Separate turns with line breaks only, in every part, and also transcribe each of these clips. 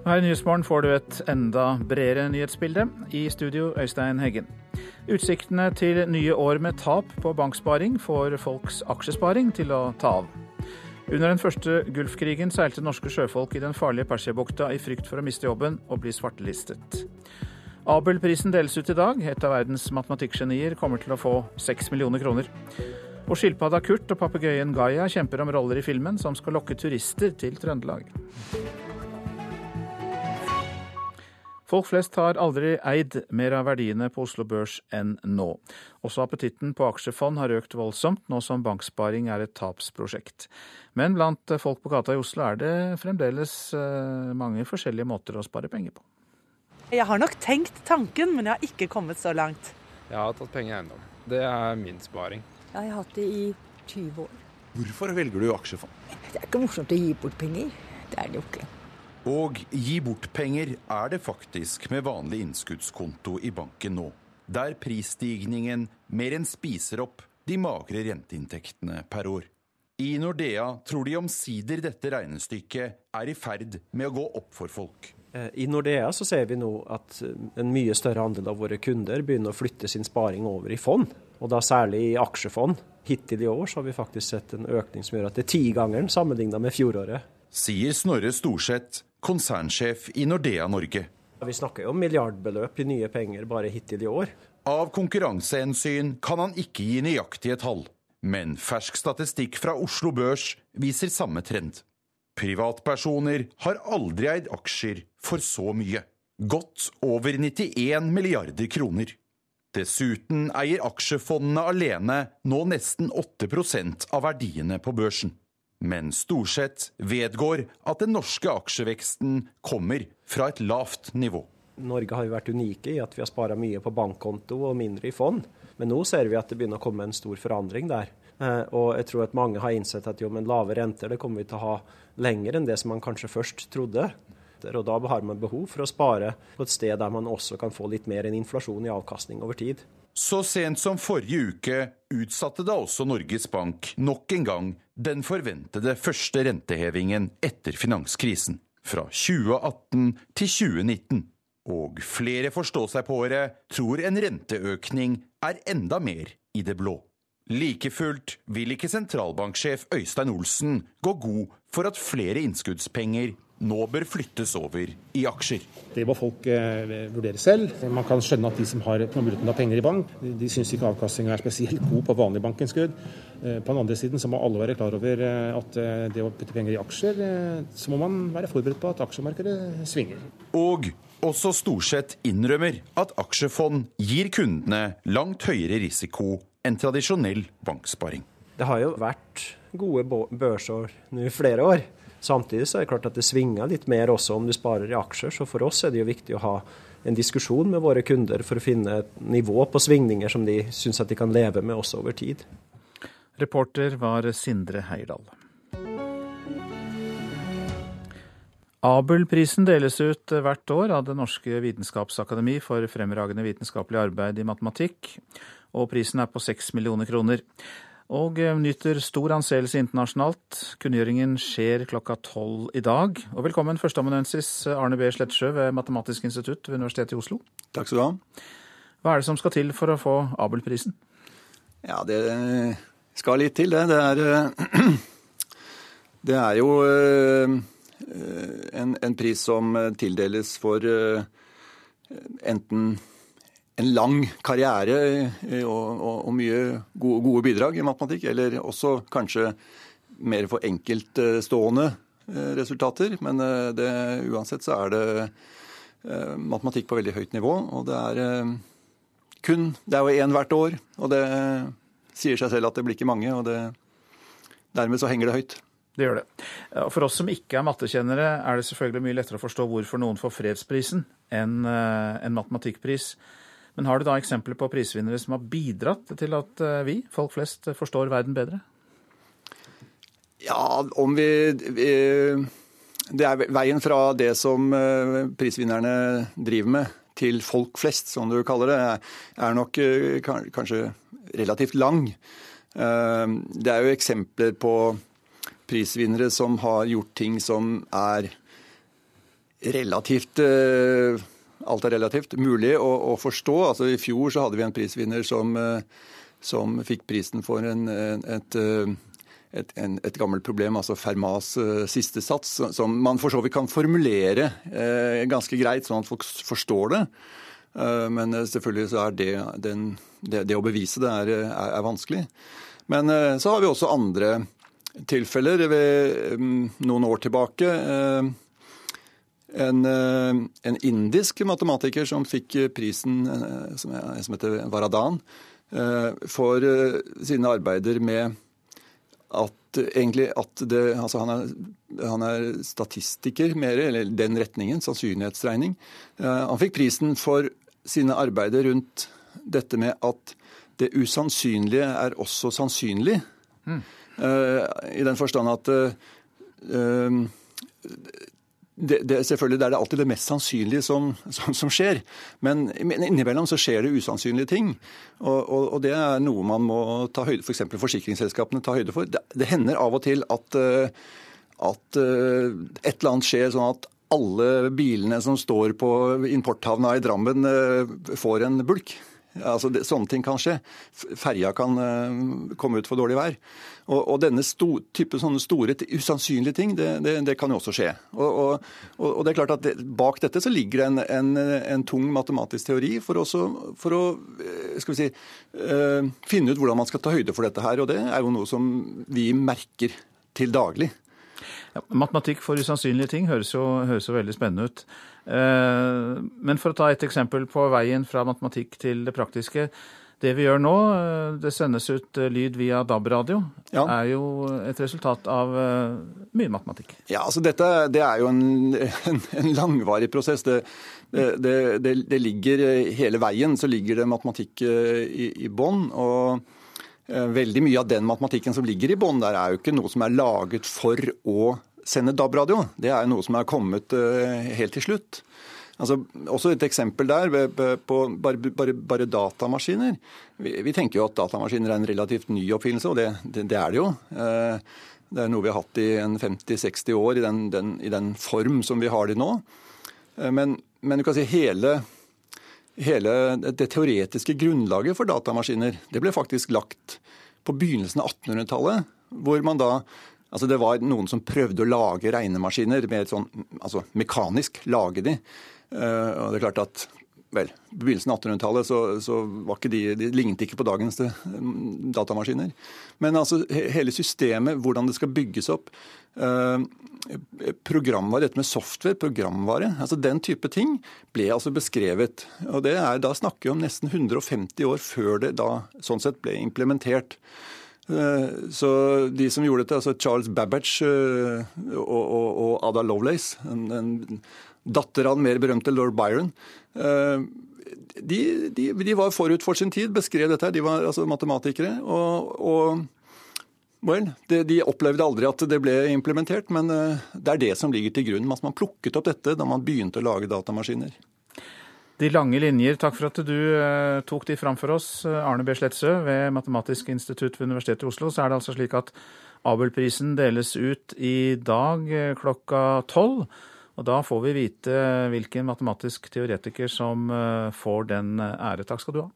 Her i Nyhetsmorgen får du et enda bredere nyhetsbilde. I studio Øystein Heggen. Utsiktene til nye år med tap på banksparing får folks aksjesparing til å ta av. Under den første Gulfkrigen seilte norske sjøfolk i den farlige Persiabukta i frykt for å miste jobben og bli svartelistet. Abelprisen deles ut i dag. Et av verdens matematikkgenier kommer til å få seks millioner kroner. Og skilpadda Kurt og papegøyen Gaia kjemper om roller i filmen som skal lokke turister til Trøndelag. Folk flest har aldri eid mer av verdiene på Oslo Børs enn nå. Også appetitten på aksjefond har økt voldsomt, nå som banksparing er et tapsprosjekt. Men blant folk på gata i Oslo er det fremdeles eh, mange forskjellige måter å spare penger på.
Jeg har nok tenkt tanken, men jeg har ikke kommet så langt.
Jeg har tatt penger i eiendom. Det er min sparing.
Jeg har hatt det i 20 år.
Hvorfor velger du aksjefond?
Det er ikke morsomt å gi bort penger. Det er det jo ikke.
Og gi bort penger er det faktisk med vanlig innskuddskonto i banken nå. Der prisstigningen mer enn spiser opp de magre renteinntektene per år. I Nordea tror de omsider dette regnestykket er i ferd med å gå opp for folk.
Eh, I Nordea så ser vi nå at eh, en mye større andel av våre kunder begynner å flytte sin sparing over i fond, og da særlig i aksjefond. Hittil i år så har vi faktisk sett en økning som gjør at det er tigangeren sammenligna med fjoråret.
Sier Snorre Storseth, konsernsjef i Nordea Norge.
Vi snakker jo om milliardbeløp i nye penger bare hittil i år.
Av konkurransehensyn kan han ikke gi nøyaktige tall, men fersk statistikk fra Oslo Børs viser samme trend. Privatpersoner har aldri eid aksjer for så mye. Godt over 91 milliarder kroner. Dessuten eier aksjefondene alene nå nesten 8% av verdiene på børsen. Men Storseth vedgår at den norske aksjeveksten kommer fra et lavt nivå.
Norge har jo vært unike i at vi har spara mye på bankkonto og mindre i fond. Men nå ser vi at det begynner å komme en stor forandring der. Eh, og jeg tror at mange har innsett at jo, men lave renter det kommer vi til å ha lenger enn det som man kanskje først trodde. Og da har man behov for å spare på et sted der man også kan få litt mer enn inflasjon i avkastning over tid.
Så sent som forrige uke utsatte da også Norges Bank nok en gang den forventede første rentehevingen etter finanskrisen, fra 2018 til 2019. Og flere forstå-seg-på-ere tror en renteøkning er enda mer i det blå. Like fullt vil ikke sentralbanksjef Øystein Olsen gå god for at flere innskuddspenger nå bør flyttes over i aksjer.
Det må folk eh, vurdere selv. Man kan skjønne at de som har muligheten av penger i bank, de, de syns ikke avkastninga er spesielt god på vanlig bankinnskudd. Eh, på den andre siden så må alle være klar over eh, at eh, det å putte penger i aksjer, eh, så må man være forberedt på at aksjemarkedet svinger.
Og også Storsett innrømmer at aksjefond gir kundene langt høyere risiko enn tradisjonell banksparing.
Det har jo vært gode børsår nå i flere år. Samtidig så er det klart at det svinger litt mer også om du sparer i aksjer. Så for oss er det jo viktig å ha en diskusjon med våre kunder for å finne et nivå på svingninger som de syns at de kan leve med også over tid.
Reporter var Sindre Heirdal. Abelprisen deles ut hvert år av Det norske vitenskapsakademi for fremragende vitenskapelig arbeid i matematikk, og prisen er på seks millioner kroner og eh, nyter stor anseelse internasjonalt. Kunngjøringen skjer klokka tolv i dag. Og velkommen førsteamanuensis Arne B. Slettsjø ved Matematisk institutt ved Universitetet i Oslo.
Takk skal du ha.
Hva er det som skal til for å få Abelprisen?
Ja, det skal litt til, det. Det er, det er jo eh, en, en, pris som tildeles for eh, enten en lang karriere eh, og, og, og mye gode, gode, bidrag i matematikk. Eller også kanskje mer for enkeltstående eh, resultater. Men eh, det, uansett så er det matematikk på veldig høyt nivå. Og det er kun Det er jo én hvert år, og det sier seg selv at det blir ikke mange. Og det, dermed så henger det høyt.
Det gjør det. For oss som ikke er mattekjennere, er det selvfølgelig mye lettere å forstå hvorfor noen får fredsprisen enn en matematikkpris. Men har du da eksempler på prisvinnere som har bidratt til at eh, vi, folk flest, forstår verden bedre?
Ja, om vi, vi Det er veien fra det som eh, prisvinnerne driver med, til folk flest, som du kaller det, er nok eh, kanskje relativt lang. Det er jo eksempler på prisvinnere som har gjort ting som er relativt eh, Alt er relativt mulig å, å, forstå. Altså I fjor så hadde vi en prisvinner som, eh, som fikk prisen for en, et, et, en, et, gammelt problem, altså Fermas siste sats, som man for så vidt kan formulere eh, ganske greit, sånn at folk forstår det. Eh, men selvfølgelig så er det, den, det, det å bevise det er, er, er vanskelig. Men eh, så har vi også andre tilfeller. Ved mm, noen år tilbake eh, en, eh, en, indisk matematiker som fikk prisen, som, heter Varadan, for sine arbeider med at egentlig at det, altså han, er, han er statistiker mer, eller den retningen, sannsynlighetsregning. Han fikk prisen for sine arbeider rundt dette med at det usannsynlige er også sannsynlig. Mm. I den forstand at det, det, selvfølgelig det er det alltid det mest sannsynlige som, som, som skjer. Men, men, innimellom så skjer det usannsynlige ting. Og, og, og det er noe man må ta høyde for, f.eks. For forsikringsselskapene ta høyde for. Det, det, hender av og til at, at et eller annet skjer sånn at alle bilene som står på importhavna i Drammen får en bulk. Altså, sånne ting kan skje. Ferja kan komme ut for dårlig vær. Og, og denne sto, type sånne store, usannsynlige ting, det, det, det kan jo også skje. Og, og, og, det er klart at Bak dette så ligger det en, en, en tung matematisk teori for, også, for å eh, skal vi si, øh, finne ut hvordan man skal ta høyde for dette her. Og det er jo noe som vi merker til daglig.
Ja, matematikk for usannsynlige ting høres jo, høres jo veldig spennende ut. Eh, men for å ta et eksempel på veien fra matematikk til det praktiske. Det vi gjør nå, eh, det sendes ut eh, lyd via DAB-radio, ja. er jo et resultat av mye matematikk.
Ja, altså dette det er jo en, en, en langvarig prosess. Det, det, det, det, ligger hele veien så ligger det matematikk i, i bånn. Og veldig mye av den matematikken som ligger i bånn der, er jo ikke noe som er laget for å sende DAB-radio. Det er noe som er kommet eh, helt til slutt. Altså, også et eksempel der på bare, bare, bare datamaskiner. Vi, vi, tenker jo at datamaskiner er en relativt ny oppfinnelse, og det, det, det er det jo. Eh, det er noe vi har hatt i 50-60 år i den, den, i den, form som vi har det nå. Eh, men, men, du kan si hele, hele det teoretiske grunnlaget for datamaskiner det ble faktisk lagt på begynnelsen av 1800-tallet, hvor man da Altså Det var noen som prøvde å lage regnemaskiner, mer sånn, altså mekanisk lage de. Uh, og det er klart at vel, På begynnelsen av 1800-tallet så, så, ikke de, de lignet ikke på dagens eh, datamaskiner. Men altså hele systemet, hvordan det skal bygges opp, Eh, programvare, dette med software, programvare, altså den type ting ble altså beskrevet. Og det er, Da snakker vi om nesten 150 år før det da sånn sett ble implementert. Eh, så de som gjorde dette, altså Charles Babbage eh, og, og, og Ada Lovelace, en, en datter av den mer berømte lord Byron, eh, de, de, de, var forut for sin tid, beskrev dette. De var altså matematikere. og, og Well, det, De opplevde aldri at det ble implementert, men det er det som ligger til grunn. Man plukket opp dette da man begynte å lage datamaskiner.
De lange linjer, takk for at du eh, tok de fram for oss. Arne B. Sletsø ved Matematisk institutt ved Universitetet i Oslo. Så er det altså slik at Abelprisen deles ut i dag eh, klokka tolv. Og da får vi vite hvilken matematisk teoretiker som eh, får den ære. Takk skal du ha.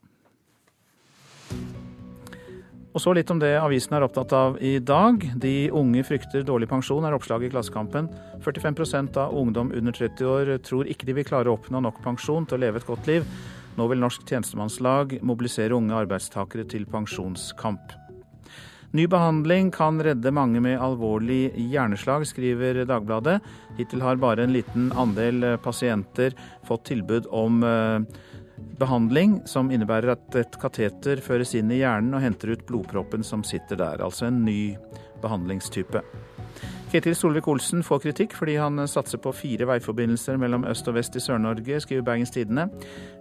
Og så litt om det avisen er opptatt av i dag. De unge frykter dårlig pensjon, er oppslaget i Klassekampen. 45% av ungdom under 30 år tror ikke de vil klare å oppnå nok pensjon til å leve et godt liv. Nå vil Norsk tjenestemannslag mobilisere unge arbeidstakere til pensjonskamp. Ny behandling kan redde mange med alvorlig hjerneslag, skriver Dagbladet. Hittil har bare en liten andel pasienter fått tilbud om eh, behandling som innebærer at et kateter føres inn i hjernen og henter ut blodproppen som sitter der. Altså en ny behandlingstype. Ketil Solvik-Olsen får kritikk fordi han satser på fire veiforbindelser mellom øst og vest i Sør-Norge, skriver Bergens Tidende.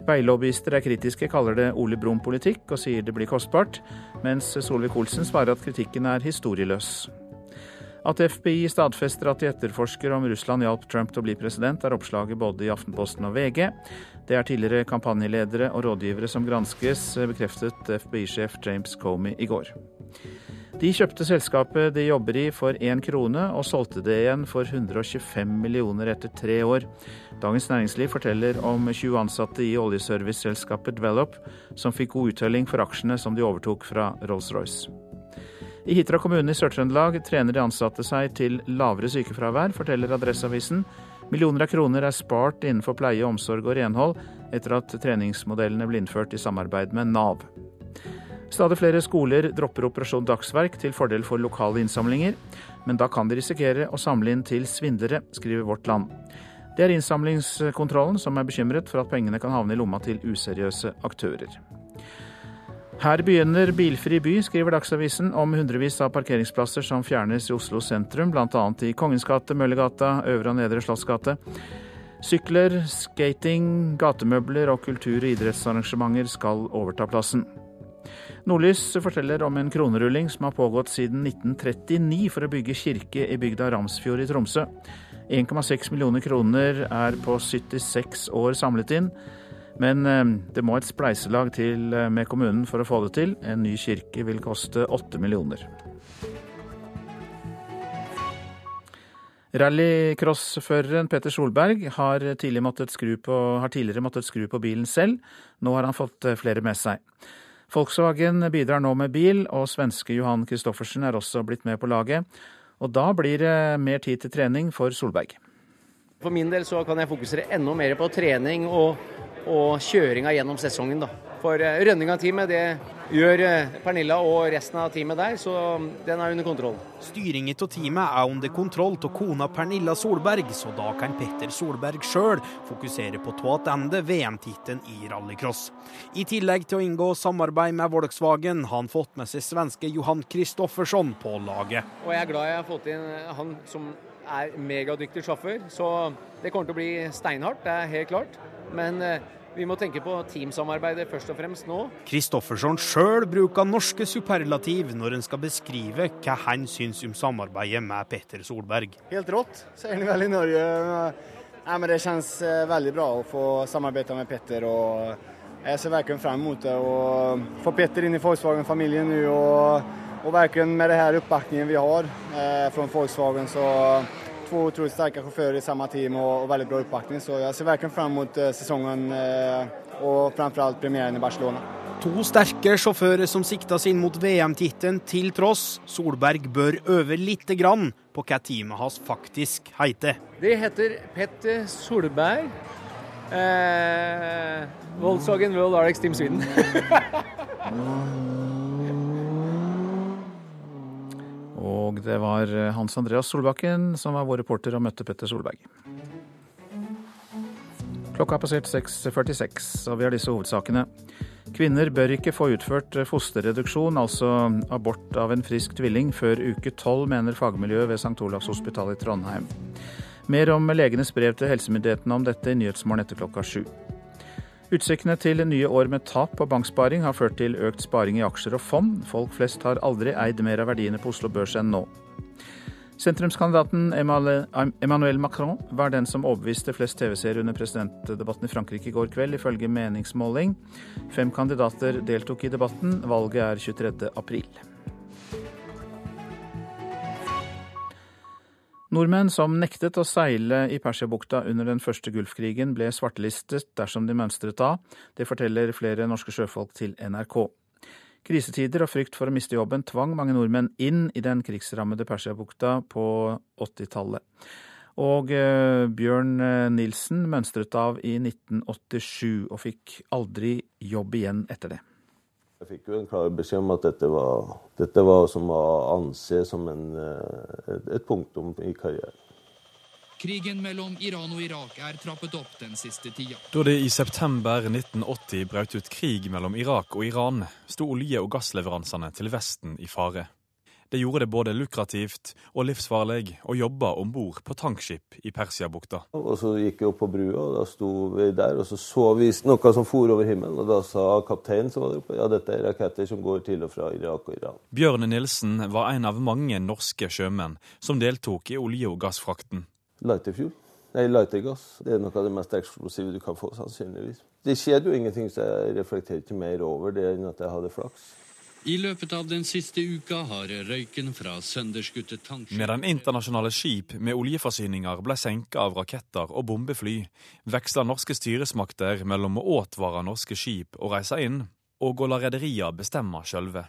Veilobbyister er kritiske, kaller det Ole Brumm-politikk og sier det blir kostbart, mens Solvik-Olsen svarer at kritikken er historieløs. At FBI stadfester at de etterforsker om Russland hjalp Trump til å bli president, er oppslaget både i Aftenposten og VG. Det er tidligere kampanjeledere og rådgivere som granskes, bekreftet FBI-sjef James Comey i går. De kjøpte selskapet de jobber i for én krone, og solgte det igjen for 125 millioner etter tre år. Dagens Næringsliv forteller om 20 ansatte i oljeserviceselskapet Develop, som fikk god uttelling for aksjene som de overtok fra Rolls-Royce. I Hitra kommune i Sør-Trøndelag trener de ansatte seg til lavere sykefravær, forteller Adresseavisen. Millioner av kroner er spart innenfor pleie, omsorg og renhold etter at treningsmodellene ble innført i samarbeid med Nav. Stadig flere skoler dropper Operasjon Dagsverk til fordel for lokale innsamlinger, men da kan de risikere å samle inn til svindlere, skriver Vårt Land. Det er innsamlingskontrollen som er bekymret for at pengene kan havne i lomma til useriøse aktører. Her begynner bilfri by, skriver Dagsavisen om hundrevis av parkeringsplasser som fjernes i Oslo sentrum, bl.a. i Kongens gate, Møllergata, Øvre og Nedre Slottsgate. Sykler, skating, gatemøbler og kultur- og idrettsarrangementer skal overta plassen. Nordlys forteller om en kronerulling som har pågått siden 1939 for å bygge kirke i bygda Ramsfjord i Tromsø. 1,6 millioner kroner er på 76 år samlet inn. Men eh, det må et spleiselag til eh, med kommunen for å få det til. En ny kirke vil koste 8 millioner. Rallycrossføreren Petter Solberg har tidligere, på, har tidligere måttet skru på bilen selv. Nå har han fått eh, flere med seg. Volkswagen bidrar nå med bil, og svenske Johan Christoffersen er også blitt med på laget. Og da blir det mer tid til trening for Solberg.
For min del så kan jeg fokusere enda mer på trening og, og kjøringa gjennom sesongen. da. For eh, av teamet det gjør eh, Pernilla og resten av teamet der, så den er under kontroll.
Styringen av teamet er under kontroll av kona Pernilla Solberg, så da kan Petter Solberg sjøl fokusere på tilbake VM-tittelen i rallycross. I tillegg til å inngå samarbeid med Volkswagen har han fått med seg svenske Johan Kristoffersson på laget.
Og jeg er glad jeg har fått inn han som er megadyktig sjåfør, så det kommer til å bli steinhardt, det er helt klart. Men eh, vi må tenke på teamsamarbeidet først og fremst nå.
Kristoffersson sjøl bruker norske superlativ når en skal beskrive hva han syns om samarbeidet med Petter Solberg.
Helt rått, sier han vel i Norge. Nei, men det kjennes eh, veldig bra å få samarbeide med Petter. og Jeg ser virkelig frem mot det. å Få Petter inn i Volkswagen-familien nå. Og, og virkelig med det her oppbakkingen vi har eh, fra Volkswagen, så två otroligt starka chaufförer i samma team och, och väldigt bra uppbackning. Så jag ser verkligen fram emot sesongen säsongen eh, och framförallt premiären i Barcelona.
To sterke sjåfører som siktes inn mot VM-tittelen til tross. Solberg bør øve lite grann på hva teamet hans faktisk heter.
Det heter Petter Solberg. Eh, Volkswagen World RX Team Sweden.
Og det var eh, Hans Andreas Solbakken som var vår reporter og møtte Petter Solberg. Klokka har passert 6.46, og vi har disse hovedsakene. Kvinner bør ikke få utført fosterreduksjon, altså abort av en frisk tvilling, før uke tolv, mener fagmiljøet ved St. Olavs hospital i Trondheim. Mer om legenes brev til helsemyndighetene om dette i Nyhetsmorgen etter klokka sju. Utsiktene til nye år med tap på banksparing har ført til økt sparing i aksjer og fond. Folk flest har aldri eid mer av verdiene på Oslo Børs enn nå. Sentrumskandidaten Emmanuel Macron var den som overbeviste flest TV-seere under presidentdebatten i Frankrike i går kveld, ifølge meningsmåling. Fem kandidater deltok i debatten. Valget er 23. april. Nordmenn som nektet å seile i Persiabukta under den første Gulfkrigen, ble svartelistet dersom de mønstret av. Det forteller flere norske sjøfolk til NRK. Krisetider og frykt for å miste jobben tvang mange nordmenn inn i den krigsrammede Persiabukta på 80-tallet. Og eh, Bjørn eh, Nilsen mønstret av i 1987 og fikk aldri jobb igjen etter det.
Jeg fikk jo en klar beskjed om at dette var, dette var som å anse som en, eh, et, et punktum i karrieren.
Krigen mellom Iran og Irak er trappet opp den siste tida.
Da det i september 1980 brøt ut krig mellom Irak og Iran, sto olje- og gassleveransene til Vesten i fare. Det gjorde det både lukrativt og livsfarlig å jobbe om bord på tankskip i Persiabukta.
Og Så gikk jeg opp på brua, og da sto vi der, og så så vi noe som for over himmelen. Og da sa kapteinen som var der oppe, ja, dette er raketter som går til og fra Irak og Iran.
Bjørn Nilsen var en av mange norske sjømenn som deltok i olje- og gassfrakten.
Lighterfuel. Nei, lightergass. Det er noe av det mest eksplosive du kan få, sannsynligvis. Det skjedde jo ingenting, så jeg reflekterte ikke mer over det enn at jeg hadde flaks.
I løpet av den siste uka har røyken fra sønderskutte tankskip
Medan internasjonale skip med oljeforsyninger ble senka av raketter og bombefly, veksla norske styresmakter mellom å advare norske skip å reise inn, og å la rederia bestemme sjølve.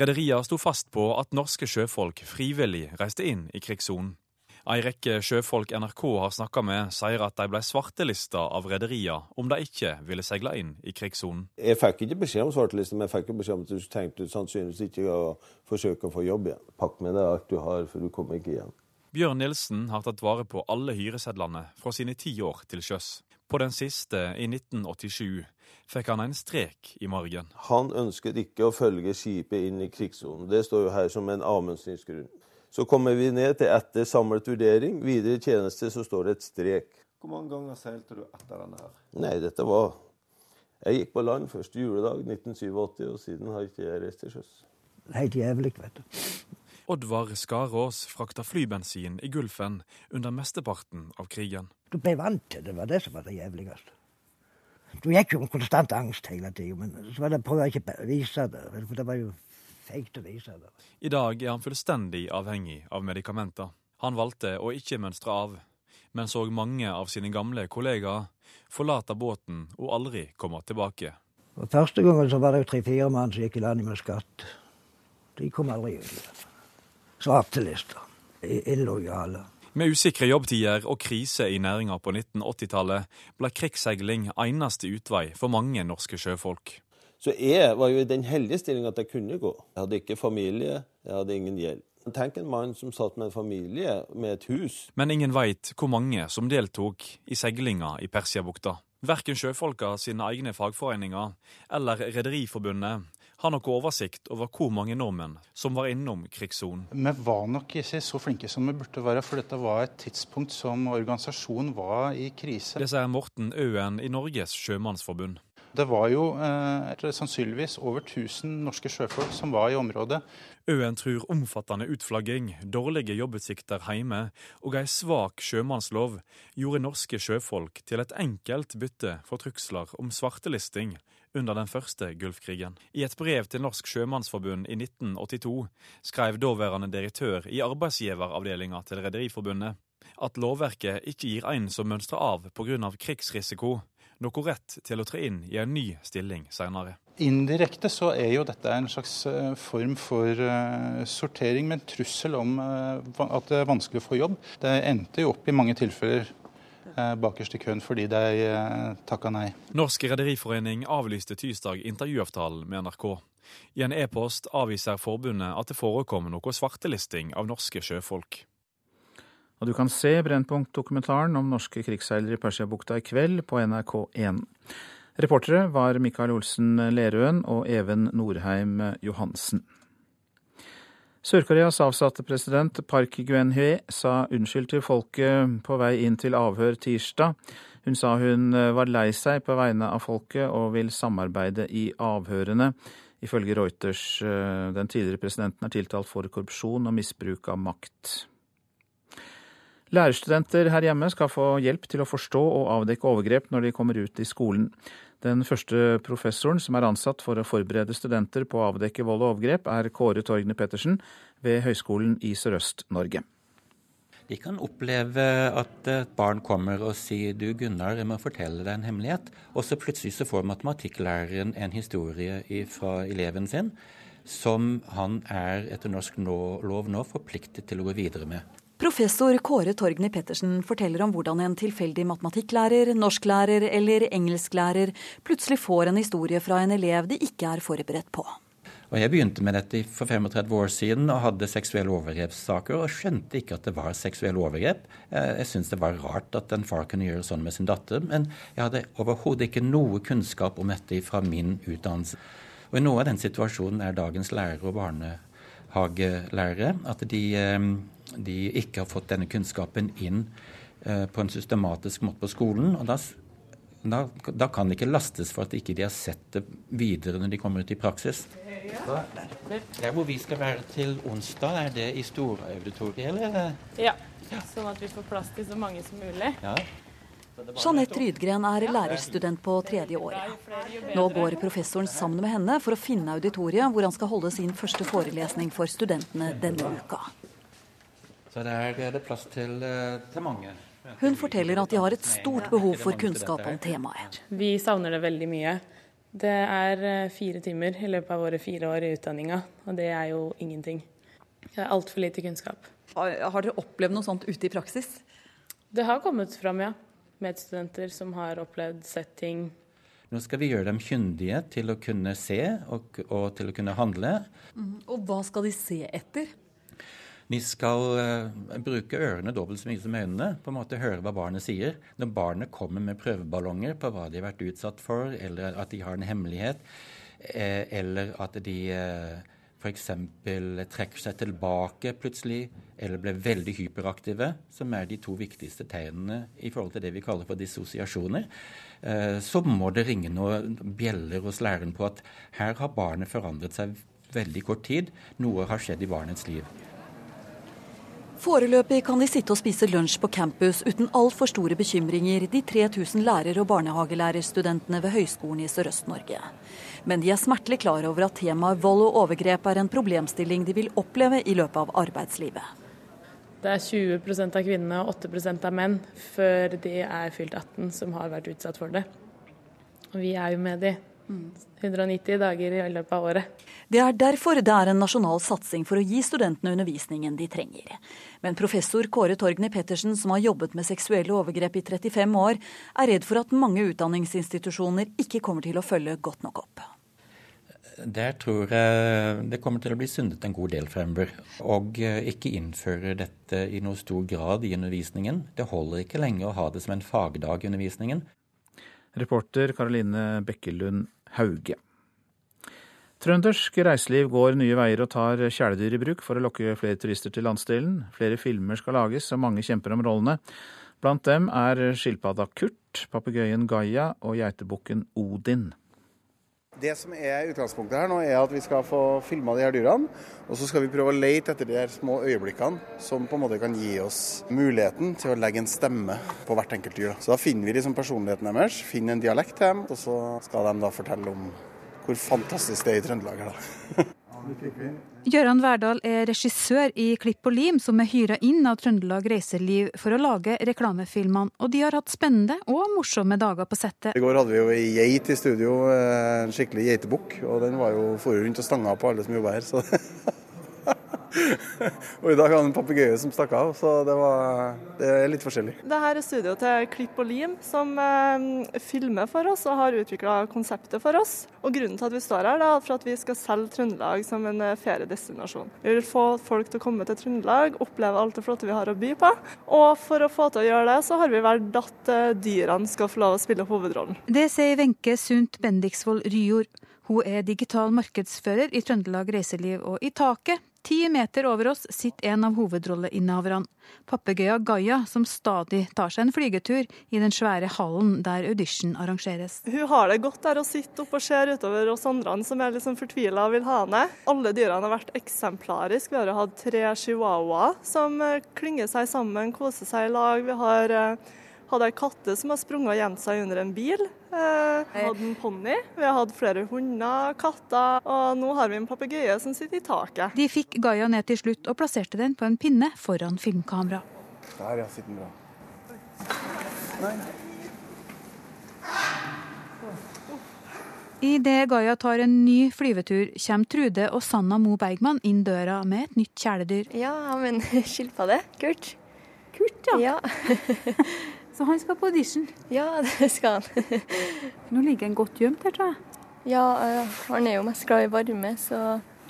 Rederia sto fast på at norske sjøfolk frivillig reiste inn i krigssonen. Ei rekke sjøfolk NRK har snakka med, sier at de ble svartelista av rederiene om de ikke ville seile inn i krigssonen.
Jeg fikk ikke beskjed om svartelista, men jeg fikk beskjed om at du tenkte sannsynligvis ikke å forsøke å få jobb igjen. Pakk med deg alt du har, for du kommer ikke igjen.
Bjørn Nilsen har tatt vare på alle hyresedlene fra sine ti år til sjøs. På den siste, i 1987, fikk han en strek i margen.
Han ønsket ikke å følge skipet inn i krigssonen. Det står jo her som en avmønstringsgrunn. Så kommer vi ned til etter samlet vurdering. Videre tjeneste så står det et strek.
Hvor mange ganger seilte du etter denne her?
Nei, dette var Jeg gikk på land første juledag 1987, og siden har ikke jeg reist til sjøs.
Helt jævlig, vet du.
Oddvar Skarås frakta flybensin i Gulfen under mesteparten av krigen.
Du ble vant til det, det var det som var det jævligste. Du gikk jo med konstant angst hele tida, men så var det prøvde å ikke vise det. For det var jo feigt å vise det.
I dag er han fullstendig avhengig av medikamenter. Han valgte å ikke mønstre av, men så mange av sine gamle kollegaer forlate båten og aldri komme tilbake.
Og Første gangen så var det tre-fire mann som gikk i land med skatt. De kom aldri ut igjen. Svartelister. Illojale.
Med usikre jobbtider og krise i næringa på 1980-tallet ble krigsseiling eneste utvei for mange norske sjøfolk.
Så jeg var jo i den heldige stillinga at jeg kunne gå. Jeg hadde ikke familie, jeg hadde ingen gjeld. Tenk en mann som satt med en familie med et hus.
Men ingen veit hvor mange som deltok i seilinga i Persiabukta. Verken sjøfolka sine egne fagforeninger eller Rederiforbundet har noe oversikt over hvor mange nordmenn som var innom krigssonen.
Vi var nok ikke så flinke som vi burde være, for dette var et tidspunkt som organisasjonen var i krise.
Det sier Morten Øen i Norges sjømannsforbund.
Det var jo eh, sannsynligvis over 1000 norske sjøfolk som var i området.
Øen tror omfattende utflagging, dårlige jobbutsikter hjemme og ei svak sjømannslov gjorde norske sjøfolk til et enkelt bytte for trusler om svartelisting under den første Gulfkrigen. I et brev til Norsk Sjømannsforbund i 1982 skrev daværende direktør i arbeidsgiveravdelinga til Rederiforbundet at lovverket ikke gir en som mønstrer av pga. krigsrisiko, noe rett til å tre inn i en ny stilling senere.
Indirekte så er jo dette en slags eh, form for uh, sortering med en trussel om uh, at det er vanskelig å få jobb. Det endte jo opp i mange tilfeller bakerst i køen fordi de takka nei.
Norsk Rederiforening avlyste tirsdag intervjuavtalen med NRK. I en e-post avviser forbundet at det forekom noe svartelisting av norske sjøfolk.
Og du kan se Brennpunkt-dokumentaren om norske krigsseilere i Persiabukta i kveld på NRK1. Reportere var Mikael Olsen Lerøen og Even Norheim Johansen. Sør-Koreas avsatte president Park Geun-hye sa unnskyld til folket på vei inn til avhør tirsdag. Hun sa hun var lei seg på vegne av folket og vil samarbeide i avhørene. Ifølge Reuters den tidligere presidenten er tiltalt for korrupsjon og misbruk av makt. Lærerstudenter her hjemme skal få hjelp til å forstå og avdekke overgrep når de kommer ut i skolen. Den første professoren som er ansatt for å forberede studenter på å avdekke vold og overgrep, er Kåre Torgne Pettersen ved Høgskolen i Sørøst-Norge.
De kan oppleve at et barn kommer og sier du Gunnar, jeg må fortelle deg en hemmelighet. Og så plutselig så får matematikklæreren en historie fra eleven sin som han er etter norsk lov nå forpliktet til å gå videre med.
Professor Kåre Torgny Pettersen forteller om hvordan en tilfeldig matematikklærer, norsklærer eller engelsklærer plutselig får en historie fra en elev de ikke er forberedt på.
Og Jeg begynte med dette for 35 år siden og hadde seksuelle overgrepssaker og skjønte ikke at det var seksuelle overgrep. Jeg syntes det var rart at en far kunne gjøre sånn med sin datter, men jeg hadde overhodet ikke noe kunnskap om dette fra min utdannelse. Og noe av den situasjonen er dagens lærere og barnehagelærere at de de ikke har fått denne kunnskapen inn eh, på en systematisk måte på skolen. og da, da, da kan det ikke lastes for at ikke de ikke har sett det videre når de kommer ut i praksis. Der hvor vi skal være til onsdag, er det i storauditoriet, eller?
Ja, sånn at vi får plass til så mange som mulig.
Ja.
Jeanette Rydgren er lærerstudent på tredje året. Nå går professoren sammen med henne for å finne auditoriet hvor han skal holde sin første forelesning for studentene denne uka.
Så der er det plass til, eh, til mange.
Hun forteller at de har et stort behov for kunnskap om temaet.
Vi savner det veldig mye. Det er eh, fire timer i løpet av våre fire år i utdanninga, og det er jo ingenting. Det er altfor lite kunnskap.
Har, har dere opplevd noe sånt ute i praksis?
Det har kommet fram, ja. Medstudenter som har opplevd sett ting.
Nå skal vi gjøre dem kyndige til å kunne se og, og til å kunne handle.
Mm. Og hva skal de se etter?
De skal uh, bruke ørene dobbelt så mye som øynene. på en måte Høre hva barnet sier. Når barnet kommer med prøveballonger på hva de har vært utsatt for, eller at de har en hemmelighet, eh, eller at de eh, f.eks. trekker seg tilbake plutselig, eller blir veldig hyperaktive, som er de to viktigste tegnene i forhold til det vi kaller for dissosiasjoner, eh, så må det ringe noen bjeller hos læreren på at her har barnet forandret seg veldig kort tid. Noe har skjedd i barnets liv.
Foreløpig kan de sitte og spise lunsj på campus uten altfor store bekymringer, de 3000 lærer- og barnehagelærerstudentene ved Høgskolen i Sørøst-Norge. Men de er smertelig klar over at temaet vold og overgrep er en problemstilling de vil oppleve i løpet av arbeidslivet.
Det er 20% av kvinnene og 8% av menn før de er fylt 18 som har vært utsatt for det. Og vi er jo med de 190 dager i løpet av året.
Det er derfor det er en nasjonal satsing for å gi studentene undervisningen de trenger. Men professor Kåre Torgny Pettersen, som har jobbet med seksuelle overgrep i 35 år, er redd for at mange utdanningsinstitusjoner ikke kommer til å følge godt nok opp.
Der tror jeg det kommer til å bli sundet en god del fremover. Og eh, ikke innføre dette i noe stor grad i undervisningen. Det holder ikke lenger å ha det som en fagdag i undervisningen.
Reporter Karoline Bekkelund Hauge. Trøndersk reiseliv går nye veier og tar kjæledyr i bruk for å lokke flere turister til landsdelen. Flere filmer skal lages, og mange kjemper om rollene. Blant dem er skilpadda Kurt, papegøyen Gaia og geitebukken Odin.
Det som er utgangspunktet her nå, er at vi skal få filma de her dyrene. Og så skal vi prøve å lete etter de her små øyeblikkene som på en måte kan gi oss muligheten til å legge en stemme på hvert enkelt dyr. Så da finner vi liksom personligheten deres, finner en dialekt til dem, og så skal de da fortelle om hvor fantastisk det er i Trøndelag her, da.
Gøran Verdal er regissør i Klipp og lim, som er hyra inn av Trøndelag Reiseliv for å lage reklamefilmene. Og de har hatt spennende og morsomme dager på settet.
I går hadde vi jo ei geit i studio, en skikkelig geitebukk. Og den var jo for rundt og stanga på alle som jobba her. Så og i dag hadde en papegøye som stakk av, så det, var, det er litt forskjellig.
Dette er studio til Klipp og Lim, som eh, filmer for oss og har utvikla konseptet for oss. Og Grunnen til at vi står her, er for at vi skal selge Trøndelag som en eh, feriedestinasjon. Vi vil få folk til å komme til Trøndelag, oppleve alt det flotte vi har å by på. Og for å få til å gjøre det, så har vi valgt at eh, dyrene skal få lov å spille hovedrollen.
Det sier Wenche Sundt Bendiksvold Ryjord. Hun er digital markedsfører i Trøndelag Reiseliv, og i taket Ti meter over oss sitter en av hovedrolleinnehaverne, papegøya Gaia, som stadig tar seg en flygetur i den svære hallen der audition arrangeres.
Hun har det godt der å sitte oppe og ser utover oss andre som er liksom fortvila og vil ha henne. Alle dyrene har vært eksemplariske. Vi har hatt tre chihuahuaer som klinger klynger seg sammen, koser seg i lag. Vi har eh, hadde ei katte som har sprunget og gjemt seg under en bil. Eh, vi hadde en ponni. Vi har hatt flere hunder, katter, og nå har vi en papegøye som sitter i taket.
De fikk Gaia ned til slutt og plasserte den på en pinne foran filmkamera.
Der, ja. Sitter den bra. Nei.
Idet Gaia tar en ny flyvetur, kommer Trude og Sanna Mo Bergman inn døra med et nytt kjæledyr.
Ja, men skilpadde. Kurt.
Kurt, ja.
ja.
Så han skal på audition?
Ja, det skal han.
Nå ligger han godt gjemt her, tror jeg.
Ja, han er jo mest glad i varme, så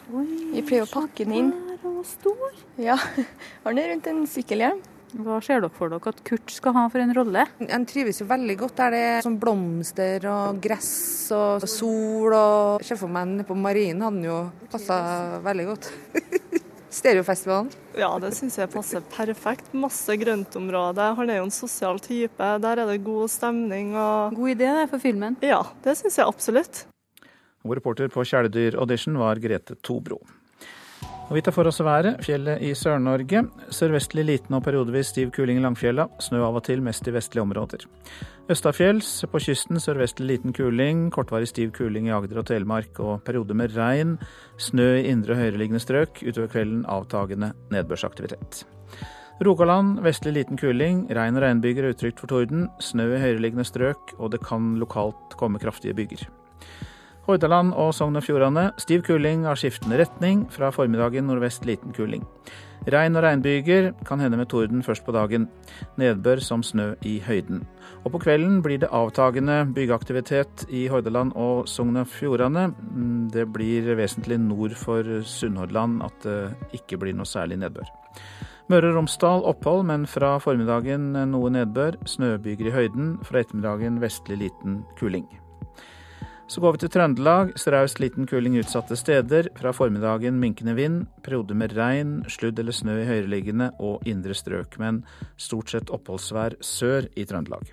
Oi, vi pleier å pakke den inn.
Og stor.
Ja, han er rundt en sykkelhjelm.
Hva ser dere for dere at Kurt skal ha for en rolle?
Han trives jo veldig godt der det er sånn blomster og gress og sol. og Ser for meg nede på marinen hadde han jo passa veldig godt. Stereofestivalen?
Ja, det syns jeg passer perfekt. Masse grøntområde. Han er jo en sosial type. Der er det god stemning. og...
God idé det for filmen?
Ja, det syns jeg absolutt.
Og reporter på Kjæledyr Audition var Grete Tobro. Og vi tar for oss været. Fjellet i Sør-Norge. Sørvestlig liten og periodevis stiv kuling i Langfjella. Snø av og til, mest i vestlige områder. Østafjells på kysten sørvestlig liten kuling. Kortvarig stiv kuling i Agder og Telemark og perioder med regn. Snø i indre og høyereliggende strøk. Utover kvelden avtagende nedbørsaktivitet. Rogaland vestlig liten kuling. Regn og regnbyger er utrygt for torden. Snø i høyereliggende strøk, og det kan lokalt komme kraftige byger. Hordaland og Sogn og Fjordane stiv kuling av skiftende retning. Fra formiddagen nordvest liten kuling. Regn og regnbyger, kan hende med torden først på dagen. Nedbør som snø i høyden. Og på kvelden blir det avtagende byggeaktivitet i Hordaland og Sogn og Fjordane. Det blir vesentlig nord for Sunnhordland at det ikke blir noe særlig nedbør. Møre og Romsdal opphold, men fra formiddagen noe nedbør. Snøbyger i høyden. Fra ettermiddagen vestlig liten kuling. Så går vi til Trøndelag. Straus liten kuling utsatte steder. Fra formiddagen minkende vind. Perioder med regn, sludd eller snø i høyereliggende og indre strøk, men stort sett oppholdsvær sør i Trøndelag.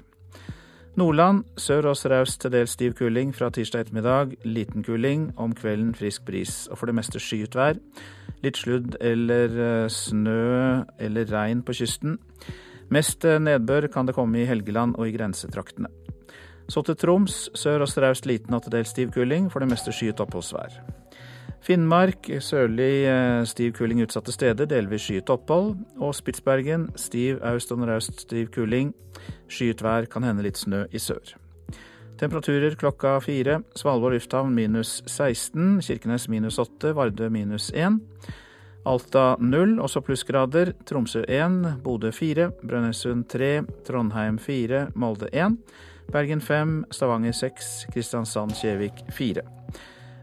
Nordland sør og straus til dels stiv kuling fra tirsdag ettermiddag. Liten kuling. Om kvelden frisk bris. Og for det meste skyet vær. Litt sludd eller snø eller regn på kysten. Mest nedbør kan det komme i Helgeland og i grensetraktene. Så til Troms. Sør og straust liten og til dels stiv kuling, for det meste skyet oppholdsvær. Finnmark sørlig stiv kuling utsatte steder, delvis skyet opphold. Og Spitsbergen stiv aust og nordøst stiv kuling. Skyet vær, kan hende litt snø i sør. Temperaturer klokka fire. Svalbard lufthavn minus 16. Kirkenes minus 8. Vardø minus 1. Alta 0, også plussgrader. Tromsø 1. Bodø 4. Brønnøysund 3. Trondheim 4. Molde 1. Bergen 5, Stavanger 6, Kristiansand-Kjevik 4.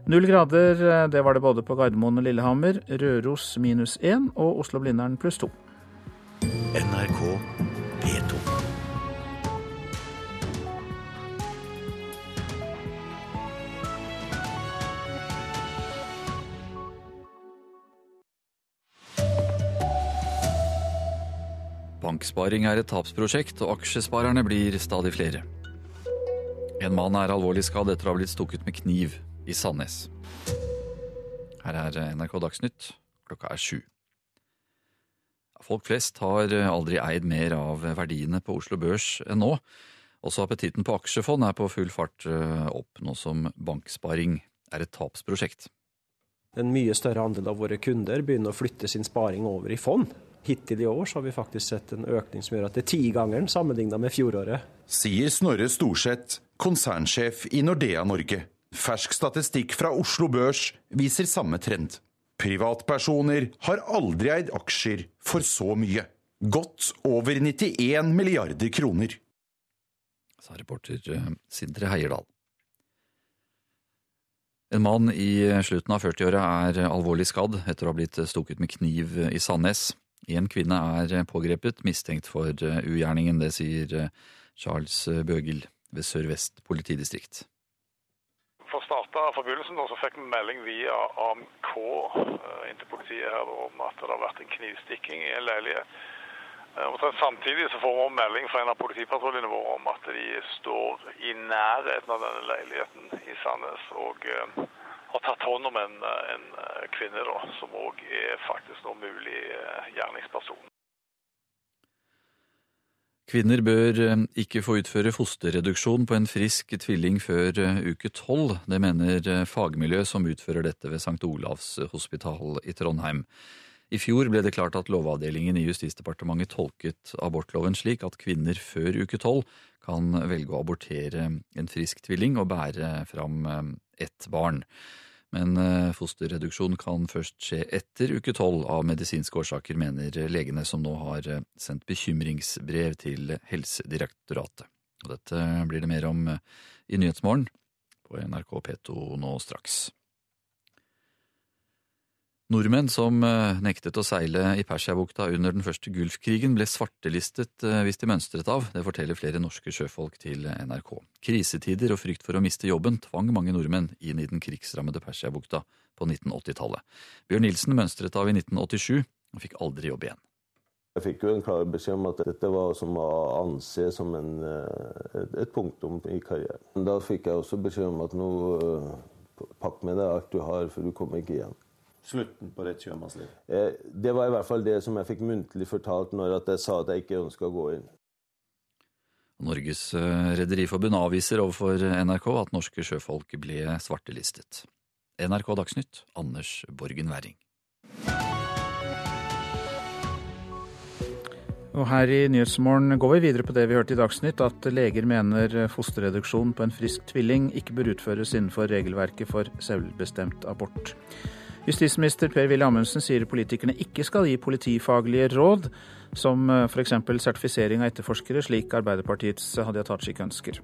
Null grader, det var det både på Gardermoen og Lillehammer. Røros minus 1 og Oslo-Blindern pluss 2.
NRK P2.
Banksparing er et tapsprosjekt, og aksjesparerne blir stadig flere. En mann er alvorlig skadd etter å ha blitt stukket med kniv i Sandnes. Her er NRK Dagsnytt. Klokka er sju. Folk flest har aldri eid mer av verdiene på Oslo Børs enn nå. Også appetitten på aksjefond er på full fart opp, nå som banksparing er et tapsprosjekt.
En mye større andel av våre kunder begynner å flytte sin sparing over i fond. Hittil i år så har vi faktisk sett en økning som gjør at det er tigangeren sammenlignet med fjoråret.
Sier Snorre Storseth, konsernsjef i Nordea Norge. Fersk statistikk fra Oslo Børs viser samme trend. Privatpersoner har aldri eid aksjer for så mye. Godt over 91 milliarder kroner.
Sa reporter Sindre Heierdal. En mann i slutten av 40-åra er alvorlig skadd etter å ha blitt stukket med kniv i Sandnes. En kvinne er pågrepet, mistenkt for ugjerningen. Det sier Charles Bøgel ved Sør-Vest politidistrikt.
For å starte forbindelsen så fikk vi melding via AMK inn til politiet her om at det har vært en knivstikking i en leilighet. Samtidig så får vi melding fra en av politipatruljene våre om at de står i nærheten av denne leiligheten i Sandnes og har tatt hånd om en, en kvinne da, som òg er faktisk nå mulig gjerningsperson.
Kvinner bør ikke få utføre fosterreduksjon på en frisk tvilling før uke tolv. Det mener fagmiljøet som utfører dette ved St. Olavs hospital i Trondheim. I fjor ble det klart at Lovavdelingen i Justisdepartementet tolket abortloven slik at kvinner før uke tolv kan velge å abortere en frisk tvilling og bære fram ett barn. Men fosterreduksjon kan først skje etter uke tolv av medisinske årsaker, mener legene som nå har sendt bekymringsbrev til Helsedirektoratet. Og dette blir det mer om i Nyhetsmorgen på NRK P2 nå straks. Nordmenn som nektet å seile i Persiabukta under den første Gulfkrigen, ble svartelistet hvis de mønstret av. Det forteller flere norske sjøfolk til NRK. Krisetider og frykt for å miste jobben tvang mange nordmenn inn i den krigsrammede Persiabukta på 1980-tallet. Bjørn Nilsen mønstret av i 1987 og fikk aldri jobb igjen.
Jeg fikk jo en klar beskjed om at dette var som å anse som en, et punktum i karrieren. Da fikk jeg også beskjed om at nå pakk med deg alt du har, for du kommer ikke igjen.
Slutten på ditt sjømannsliv?
Eh, det var i hvert fall det som jeg fikk muntlig fortalt når jeg sa at jeg ikke ønska å gå inn.
Norges eh, Rederiforbund avviser overfor NRK at norske sjøfolk ble svartelistet. NRK Dagsnytt, Anders Borgen Werring.
Og her i Nyhetsmorgen går vi videre på det vi hørte i Dagsnytt, at leger mener fosterreduksjon på en frisk tvilling ikke bør utføres innenfor regelverket for selvbestemt abort. Justisminister Per-Willy Amundsen sier politikerne ikke skal gi politifaglige råd, som f.eks. sertifisering av etterforskere, slik Arbeiderpartiets Hadia Tajik ønsker.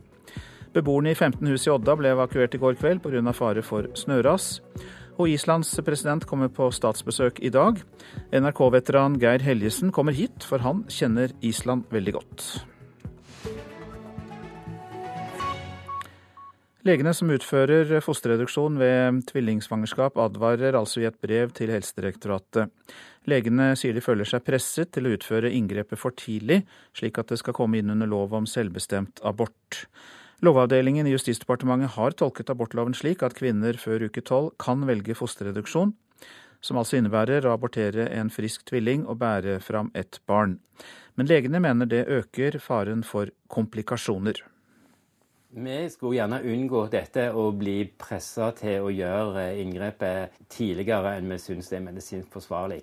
Beboerne i 15 hus i Odda ble evakuert i går kveld pga. fare for snøras. Og Islands president kommer på statsbesøk i dag. NRK-veteran Geir Helgesen kommer hit, for han kjenner Island veldig godt. Legene som utfører fosterreduksjon ved tvillingsvangerskap, advarer altså i et brev til Helsedirektoratet. Legene sier de føler seg presset til å utføre inngrepet for tidlig, slik at det skal komme inn under lov om selvbestemt abort. Lovavdelingen i Justisdepartementet har tolket abortloven slik at kvinner før uke tolv kan velge fosterreduksjon, som altså innebærer å abortere en frisk tvilling og bære fram et barn. Men legene mener det øker faren for komplikasjoner.
Vi skulle gjerne unngå dette å bli pressa til å gjøre inngrepet tidligere enn vi syns det er medisinsk forsvarlig.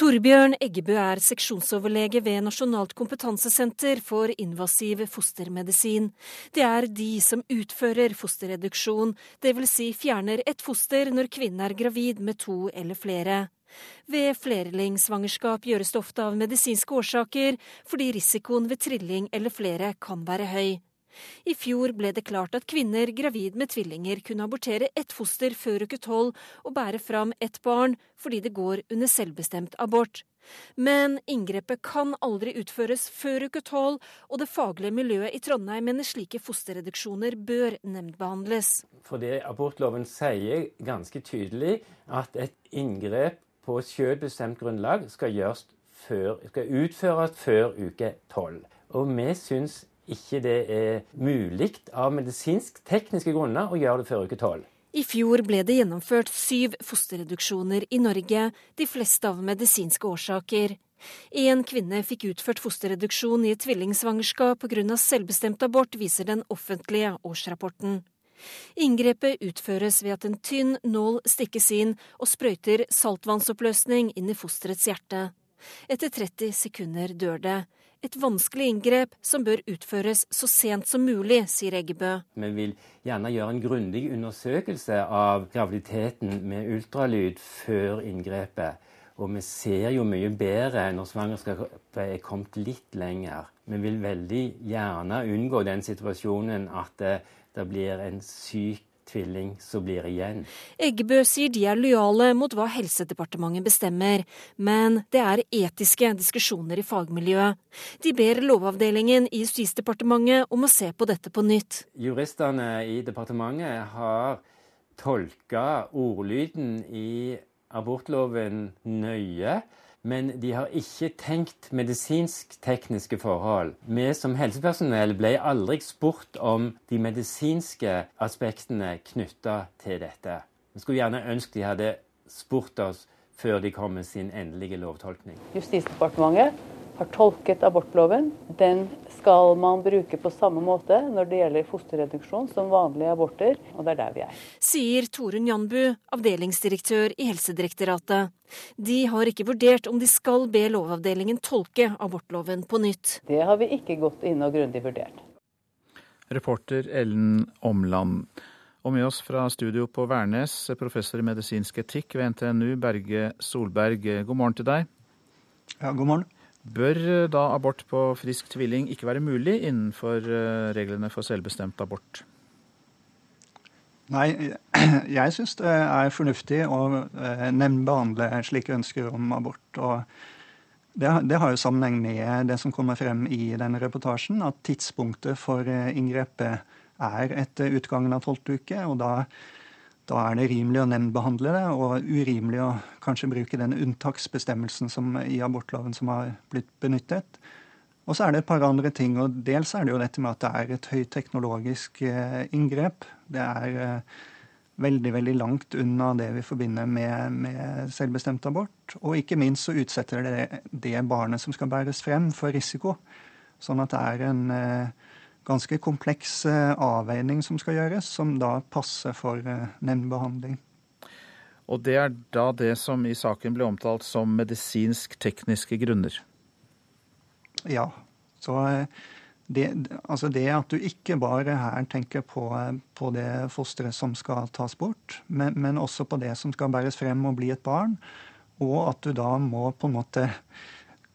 Torbjørn Eggebø er seksjonsoverlege ved Nasjonalt kompetansesenter for invasiv fostermedisin. Det er de som utfører fosterreduksjon, dvs. Si fjerner et foster når kvinnen er gravid med to eller flere. Ved flerlingsvangerskap gjøres det ofte av medisinske årsaker, fordi risikoen ved trilling eller flere kan være høy. I fjor ble det klart at kvinner gravid med tvillinger kunne abortere ett foster før uke tolv og bære fram ett barn, fordi det går under selvbestemt abort. Men inngrepet kan aldri utføres før uke tolv, og det faglige miljøet i Trondheim mener slike fosterreduksjoner bør nemndbehandles.
Fordi abortloven sier ganske tydelig at et inngrep på selvbestemt grunnlag skal, før, skal utføres før uke tolv. Og vi syns ikke det er mulig av medisinsk-tekniske grunner å gjøre det før uke tolv.
I fjor ble det gjennomført syv fosterreduksjoner i Norge, de fleste av medisinske årsaker. En kvinne fikk utført fosterreduksjon i et tvillingsvangerskap pga. selvbestemt abort, viser den offentlige årsrapporten. Inngrepet utføres ved at en tynn nål stikkes inn og sprøyter saltvannsoppløsning inn i fosterets hjerte. Etter 30 sekunder dør det. Et vanskelig inngrep som bør utføres så sent som mulig, sier Eggebø.
Vi vil gjerne gjøre en grundig undersøkelse av graviditeten med ultralyd før inngrepet. Og vi ser jo mye bedre når svangerskapet er kommet litt lenger. Vi vil veldig gjerne unngå den situasjonen at det, det blir en syk tvilling som blir igjen.
Eggebø sier de er lojale mot hva Helsedepartementet bestemmer, men det er etiske diskusjoner i fagmiljøet. De ber Lovavdelingen i Justisdepartementet om å se på dette på nytt.
Juristene i departementet har tolka ordlyden i abortloven nøye. Men de har ikke tenkt medisinsk-tekniske forhold. Vi som helsepersonell ble aldri spurt om de medisinske aspektene knytta til dette. Vi skulle gjerne ønske de hadde spurt oss før de kom med sin endelige lovtolkning.
Justisdepartementet har tolket abortloven. Den skal man bruke på samme måte når det gjelder fosterreduksjon som vanlige aborter, og det er der vi er.
Sier Torunn Janbu, avdelingsdirektør i Helsedirektoratet. De har ikke vurdert om de skal be Lovavdelingen tolke abortloven på nytt.
Det har vi ikke gått inn og grundig vurdert.
Reporter Ellen Omland. Og med oss fra studio på Værnes, professor i medisinsk etikk ved NTNU, Berge Solberg. God morgen til deg.
Ja, god morgen.
Bør eh, da abort på frisk tvilling ikke være mulig innenfor eh, reglene for selvbestemt abort?
Nei, jeg syns det er fornuftig å eh, nemndbehandle slike ønsker om abort. og det, det, har jo sammenheng med det som kommer frem i denne reportasjen, at tidspunktet for inngrepet er etter utgangen av tolvte uke. og da da er det rimelig å nemndbehandle det, og urimelig å kanskje bruke den unntaksbestemmelsen som, i abortloven som har blitt benyttet. Og så er det et par andre ting. og Dels er det jo dette med at det er et høyteknologisk eh, inngrep. Det er, eh, veldig veldig langt unna det vi forbinder med, med selvbestemt abort. Og ikke minst så utsetter det det barnet som skal bæres frem, for risiko. Sånn at det er en eh, ganske kompleks eh, avveining som skal gjøres, som da passer for eh, nemndbehandling.
Og det er da det som i saken ble omtalt som medisinsk-tekniske grunner?
Ja. Så eh, det, altså det at du ikke bare her tenker på, på det fosteret som skal tas bort, men, men, også på det som skal bæres frem og bli et barn, og at du da må på en måte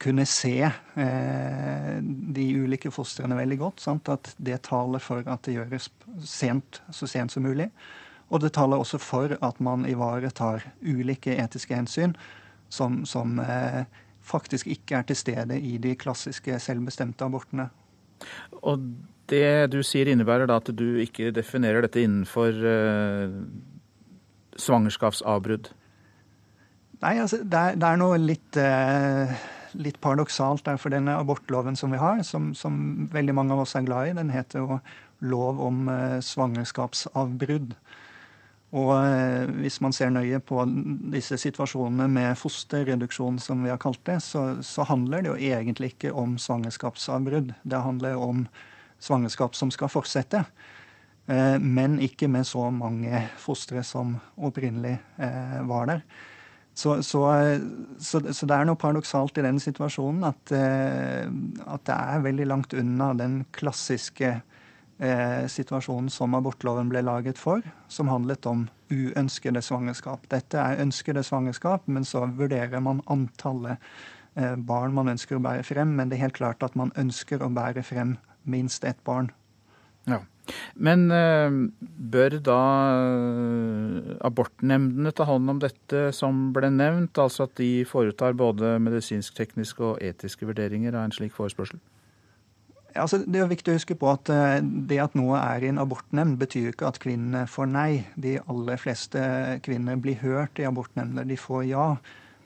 kunne se eh, de ulike fostrene veldig godt. Sant? At det taler for at det gjøres sent, så sent som mulig. Og det taler også for at man ivaretar ulike etiske hensyn som, som eh, faktisk ikke er til stede i de klassiske selvbestemte abortene.
Og det du sier innebærer da at du ikke definerer dette innenfor eh, svangerskapsavbrudd?
Nei, altså det er, det er noe litt, uh, litt, paradoksalt er For denne abortloven som vi har, som, som, veldig mange av oss er glad i, den heter jo lov om uh, svangerskapsavbrudd. Og hvis man ser nøye på disse situasjonene med fosterreduksjon, som vi har kalt det, så, så handler det jo egentlig ikke om svangerskapsavbrudd. Det handler om svangerskap som skal fortsette. Eh, men ikke med så mange fostre som opprinnelig eh, var der. Så, så, så, så, det er noe paradoksalt i den situasjonen at, eh, at det er veldig langt unna den klassiske eh, situasjonen som abortloven ble laget for, som handlet om uønskede svangerskap. Dette er ønskede svangerskap, men så vurderer man antallet eh, barn man ønsker å bære frem. Men det er helt klart at man ønsker å bære frem minst ett barn.
Ja. Men eh, bør da eh, abortnemndene ta hånd om dette som ble nevnt, altså at de foretar både medisinsk-tekniske og etiske vurderinger av en slik forespørsel?
Altså, det er viktig å huske på at eh, det at noe er i en abortnemnd, betyr ikke at kvinnene får nei. De aller fleste kvinner blir hørt i abortnemnder. De får ja.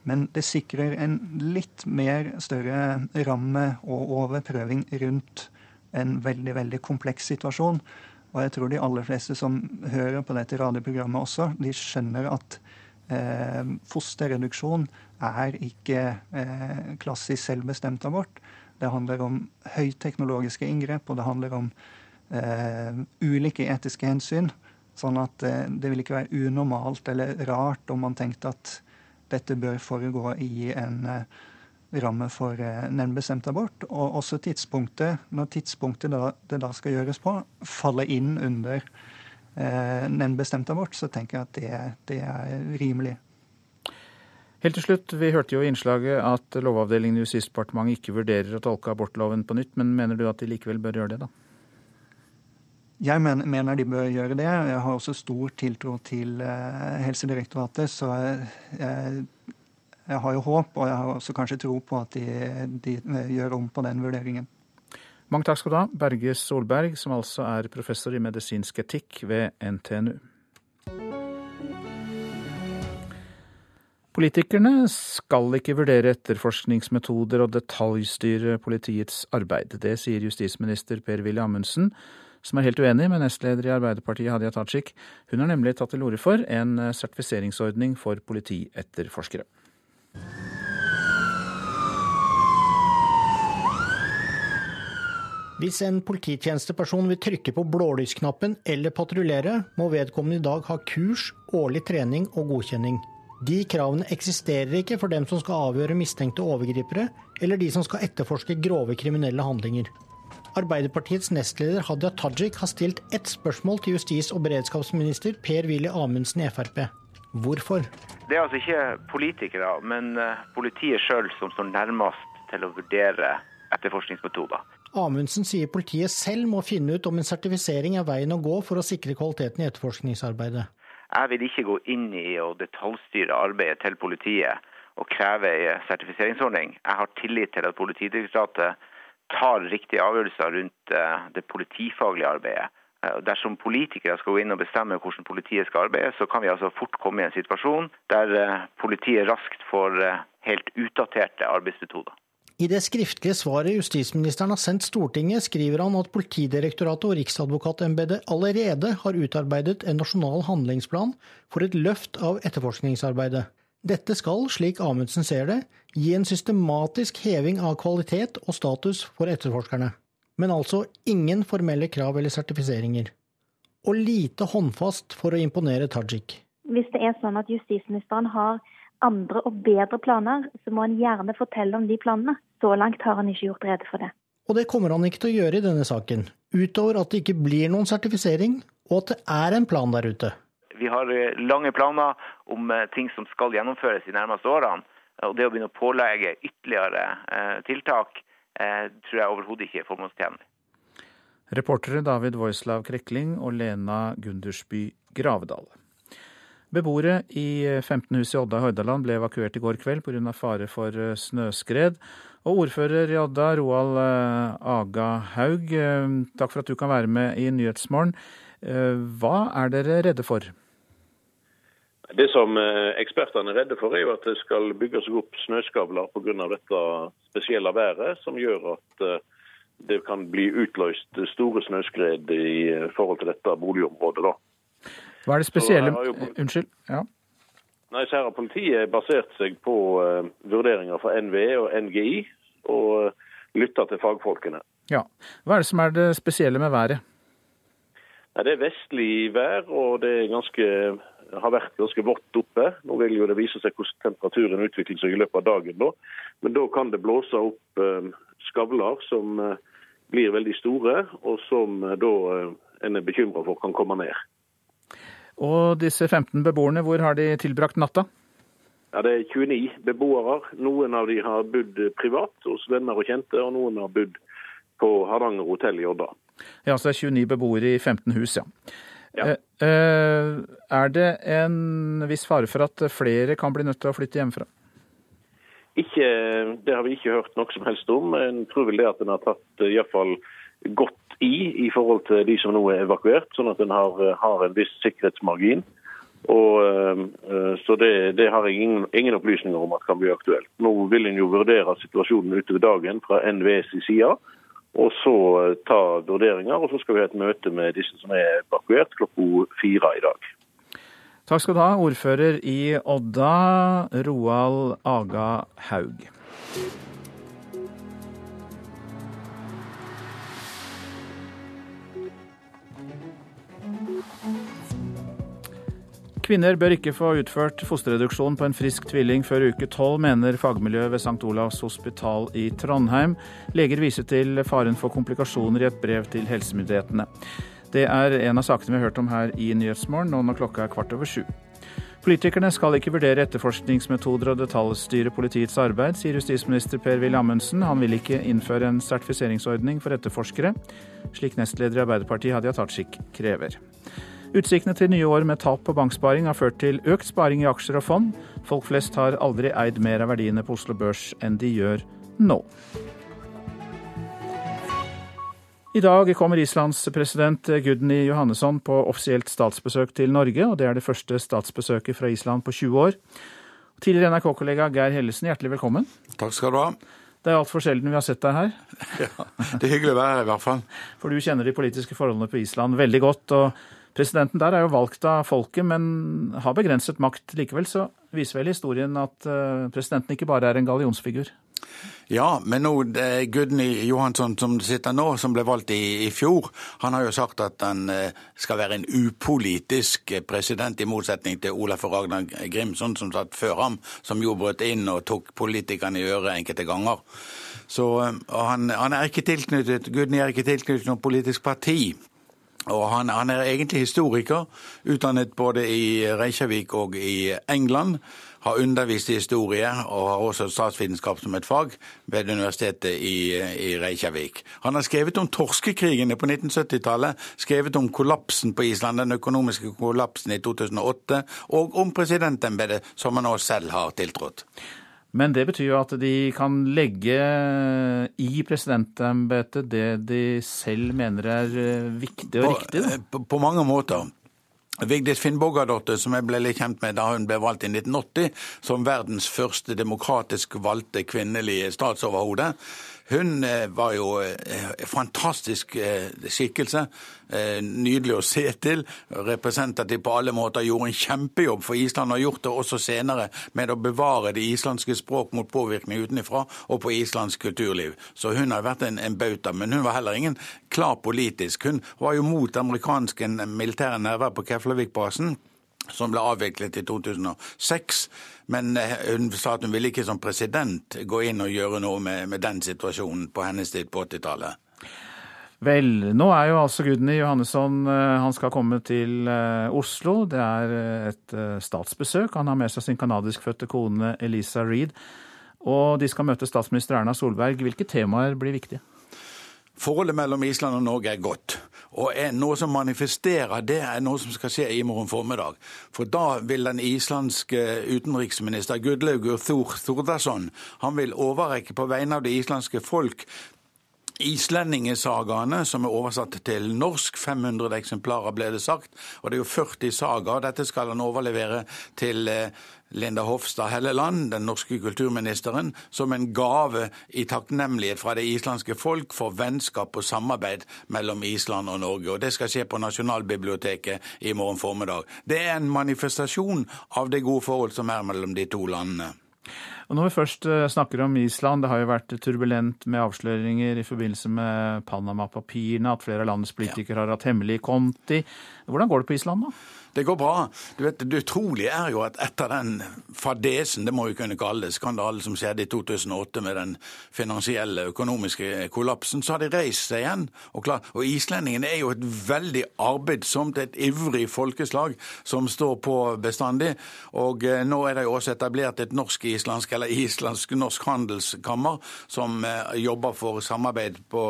Men det sikrer en litt mer større ramme og overprøving rundt en veldig, veldig kompleks situasjon. Og jeg tror de aller fleste som hører på dette radioprogrammet også, de skjønner at eh, fosterreduksjon er ikke eh, klassisk selvbestemt abort. Det handler om høyteknologiske inngrep, og det handler om eh, ulike etiske hensyn. Sånn at eh, det vil ikke være unormalt eller rart om man tenkte at dette bør foregå i en eh, ramme for nemndbestemt abort. Og også tidspunktet, når tidspunktet da, det da skal gjøres på, faller inn under eh, nevnbestemt abort, så tenker jeg at det, det er rimelig.
Helt til slutt, Vi hørte jo i innslaget at Lovavdelingen i Justisdepartementet ikke vurderer å tolke abortloven på nytt, men mener du at de likevel bør gjøre det, da?
Jeg mener de bør gjøre det. Jeg har også stor tiltro til eh, Helsedirektoratet. Så jeg, jeg har jo håp, og jeg har også kanskje tro på at de, de gjør om på den vurderingen.
Mange takk skal du ha, Berge Solberg, som altså er professor i medisinsk etikk ved NTNU. Politikerne skal ikke vurdere etterforskningsmetoder og detaljstyre politiets arbeid. Det sier justisminister Per-Willy Amundsen, som er helt uenig med nestleder i Arbeiderpartiet Hadia Tajik. Hun har nemlig tatt til orde for en sertifiseringsordning for politietterforskere.
Hvis en polititjenesteperson vil trykke på blålysknappen eller patruljere, må vedkommende i dag ha kurs, årlig trening og godkjenning. De kravene eksisterer ikke for dem som skal avgjøre mistenkte overgripere, eller de som skal etterforske grove kriminelle handlinger. Arbeiderpartiets nestleder Hadia Tajik har stilt ett spørsmål til justis- og beredskapsminister Per-Willy Amundsen i Frp. Hvorfor?
Det er altså ikke politikere, men eh, politiet sjøl som står nærmest til å vurdere etterforskningsmetoder.
Amundsen sier politiet selv må finne ut om en sertifisering er veien å gå for å sikre kvaliteten i etterforskningsarbeidet.
Jeg vil ikke gå inn i å detaljstyre arbeidet til politiet og kreve en sertifiseringsordning. Jeg har tillit til at Politidirektoratet tar riktige avgjørelser rundt eh, det politifaglige arbeidet. Eh, dersom politikere skal gå inn og bestemme hvordan politiet skal arbeide, så kan vi altså fort komme i en situasjon der eh, politiet raskt får helt utdaterte arbeidsmetoder.
I det skriftlige svaret justisministeren har sendt Stortinget, skriver han at Politidirektoratet og Riksadvokatembetet allerede har utarbeidet en nasjonal handlingsplan for et løft av etterforskningsarbeidet. Dette skal, slik Amundsen ser det, gi en systematisk heving av kvalitet og status for etterforskerne. Men altså ingen formelle krav eller sertifiseringer. Og lite håndfast for å imponere Tajik.
Hvis det er sånn at justisministeren har andre og bedre planer, så må han gjerne fortelle om de planene. Så langt har han ikke gjort rede for det.
Og det kommer han ikke til å gjøre i denne saken, utover at det ikke blir noen sertifisering, og at det er en plan der ute.
Vi har eh, lange planer om eh, ting som skal gjennomføres de nærmeste årene. Og det å begynne å pålegge ytterligere eh, tiltak tror jeg overhodet ikke er formålstjenlig.
Reportere David Voislav Krekling og Lena Gundersby Gravedal. Beboere i 15-huset i Odda i Hordaland ble evakuert i går kveld pga. fare for eh, snøskred. Og ordfører i Odda, Roald eh, Aga Haug, eh, takk for at du kan være med i Nyhetsmorgen. Hva er dere redde for?
Det som ekspertene er redde for, er jo at det skal bygges opp snøskavler pga. dette spesielle været, som gjør at det kan bli utløst store snøskred i forhold til dette boligområdet. da.
Hva er det spesielle jo... Unnskyld. Ja.
Nei, så her har Politiet basert seg på uh, vurderinger fra NVE og NGI, og uh, lytta til fagfolkene.
Ja. Hva er det som er det spesielle med været?
Nei, Det er vestlig vær, og det ganske, har vært ganske vått oppe. Nå vil jo det vise seg hvordan temperaturen utvikler seg i løpet av dagen. da. Men da kan det blåse opp uh, skavler som blir veldig store, og som da en er bekymra for kan komme ned.
Og disse 15 beboerne, hvor har de tilbrakt natta?
Ja, Det er 29 beboere. Noen av de har bodd privat hos venner og kjente, og noen har bodd på Hardanger hotell i Odda.
Ja, så det er 29 beboere i 15 hus, ja. ja. Eh, eh, er det en viss fare for at flere kan bli nødt til å flytte hjemmefra?
Ikke, det har vi ikke hørt noe som helst om. Jeg tror vel det at en har tatt eh, iallfall godt i i forhold til de som nå er evakuert, sånn at en har, har en viss sikkerhetsmargin. Og, uh, så det, det, har jeg ingen, ingen, opplysninger om at kan bli aktuelt. Nå vil en jo vurdere situasjonen utover dagen fra NVEs side, og så uh, ta vurderinger. Og så skal vi ha et møte med disse som er evakuert klokka fire i dag.
Takk skal du ha, ordfører i Odda, Roald Aga Haug. Kvinner bør ikke få utført fosterreduksjon på en frisk tvilling før uke tolv, mener fagmiljøet ved St. Olavs hospital i Trondheim. Leger viser til faren for komplikasjoner i et brev til helsemyndighetene. Det er en av sakene vi har hørt om her i Nyhetsmorgen, nå når klokka er kvart over sju. Politikerne skal ikke vurdere etterforskningsmetoder og detaljstyre politiets arbeid, sier justisminister Per-Willy Amundsen. Han vil ikke innføre en sertifiseringsordning for etterforskere, slik nestleder i Arbeiderpartiet Hadia Tajik krever. Utsiktene til nye år med tap på banksparing har ført til økt sparing i aksjer og fond. Folk flest har aldri eid mer av verdiene på Oslo Børs enn de gjør nå. I dag kommer Islands president Gudny Johannesson på offisielt statsbesøk til Norge, og det er det første statsbesøket fra Island på 20 år. Tidligere NRK-kollega Geir Hellesen, hjertelig velkommen.
Takk skal du ha.
Det er altfor sjelden vi har sett deg her.
Ja, Det er hyggelig å være her, i hvert fall.
For du kjenner de politiske forholdene på Island veldig godt. og Presidenten der er jo valgt av folket, men har begrenset makt. Likevel så viser vel historien at eh, presidenten ikke bare er en gallionsfigur.
Ja, men nå Gudny Johansson som sitter nå, som ble valgt i, i, fjor, han har jo sagt at han eh, skal være en upolitisk president, i motsetning til Olaf Ragnar Grimson, som satt før ham, som jo brøt inn og tok politikerne i øret enkelte ganger. Så han, han, er ikke tilknyttet, Gudny er ikke tilknyttet noe politisk parti. Og han, han, er egentlig historiker, utdannet både i Reykjavik og i England. Har undervist i historie og har også statsvitenskap som et fag ved Universitetet i, i Reykjavik. Han har skrevet om torskekrigene på 1970-tallet, skrevet om kollapsen på Island, den økonomiske kollapsen i 2008, og om presidentembetet, som han nå selv har tiltrådt.
Men det betyr jo at de kan legge i presidentembetet det de selv mener er eh, viktig og
på,
riktig? Da.
Eh, på, på mange måter. Vigdis Finnbogadottir, som jeg ble litt kjent med da hun ble valgt i 1980 som verdens første demokratisk valgte kvinnelige statsoverhode. Hun eh, var jo en eh, fantastisk eh, skikkelse. Nydelig å se til. Representativ på alle måter. Gjorde en kjempejobb for Island, og gjort det også senere med å bevare det islandske språk mot påvirkning utenfra og på islandsk kulturliv. Så hun har vært en, en bauta. Men hun var heller ingen klar politisk. Hun var jo mot amerikanske militære nærvær på Keflavik-basen som ble avviklet i 2006. Men eh, hun sa at hun ville ikke som president gå inn og gjøre noe med, med den situasjonen på hennes tid på 80-tallet.
Vel, nå er jo altså Gudny Johannesson eh, Han skal komme til eh, Oslo. Det er et statsbesøk. Han har med seg sin kanadiskfødte kone Elisa Reed. Og de skal møte statsminister Erna Solberg. Hvilke temaer blir viktige?
Forholdet mellom Island og Norge er godt. Og er noe som manifesterer det, er noe som skal skje i morgen formiddag. For da vil den islandske utenriksminister Gudlaugur Thor Thordarsson han vil overrekke på vegne av det islandske folk Islendingesagaene, som er oversatt til norsk. 500 eksemplarer, ble det sagt. Og det er jo 40 sagaer. Dette skal han overlevere til eh, Linda Hofstad Helleland, den norske kulturministeren, som en gave i takknemlighet fra det islandske folk for vennskap og samarbeid mellom Island og Norge. Og Det skal skje på Nasjonalbiblioteket i morgen formiddag. Det er en manifestasjon av det gode forhold som er mellom de to landene.
Og Når vi først eh, snakker om Island, det har jo vært turbulent med avsløringer i forbindelse med Panama-papirene, at flere av landets politikere har hatt hemmelige konti. Hvordan går det på Island da?
Det går bra. Du vet, Det utrolige er jo at etter den fadesen, det må vi kunne kalle det, skandalen som skjedde i 2008 med den finansielle økonomiske kollapsen, så har de reist seg igjen. Og, klar, og islendingene er jo et veldig arbeidsomt, et ivrig folkeslag som står på bestandig. Og eh, nå er det jo også etablert et norsk-islandsk eller islandsk-norsk handelskammer som eh, jobber for samarbeid på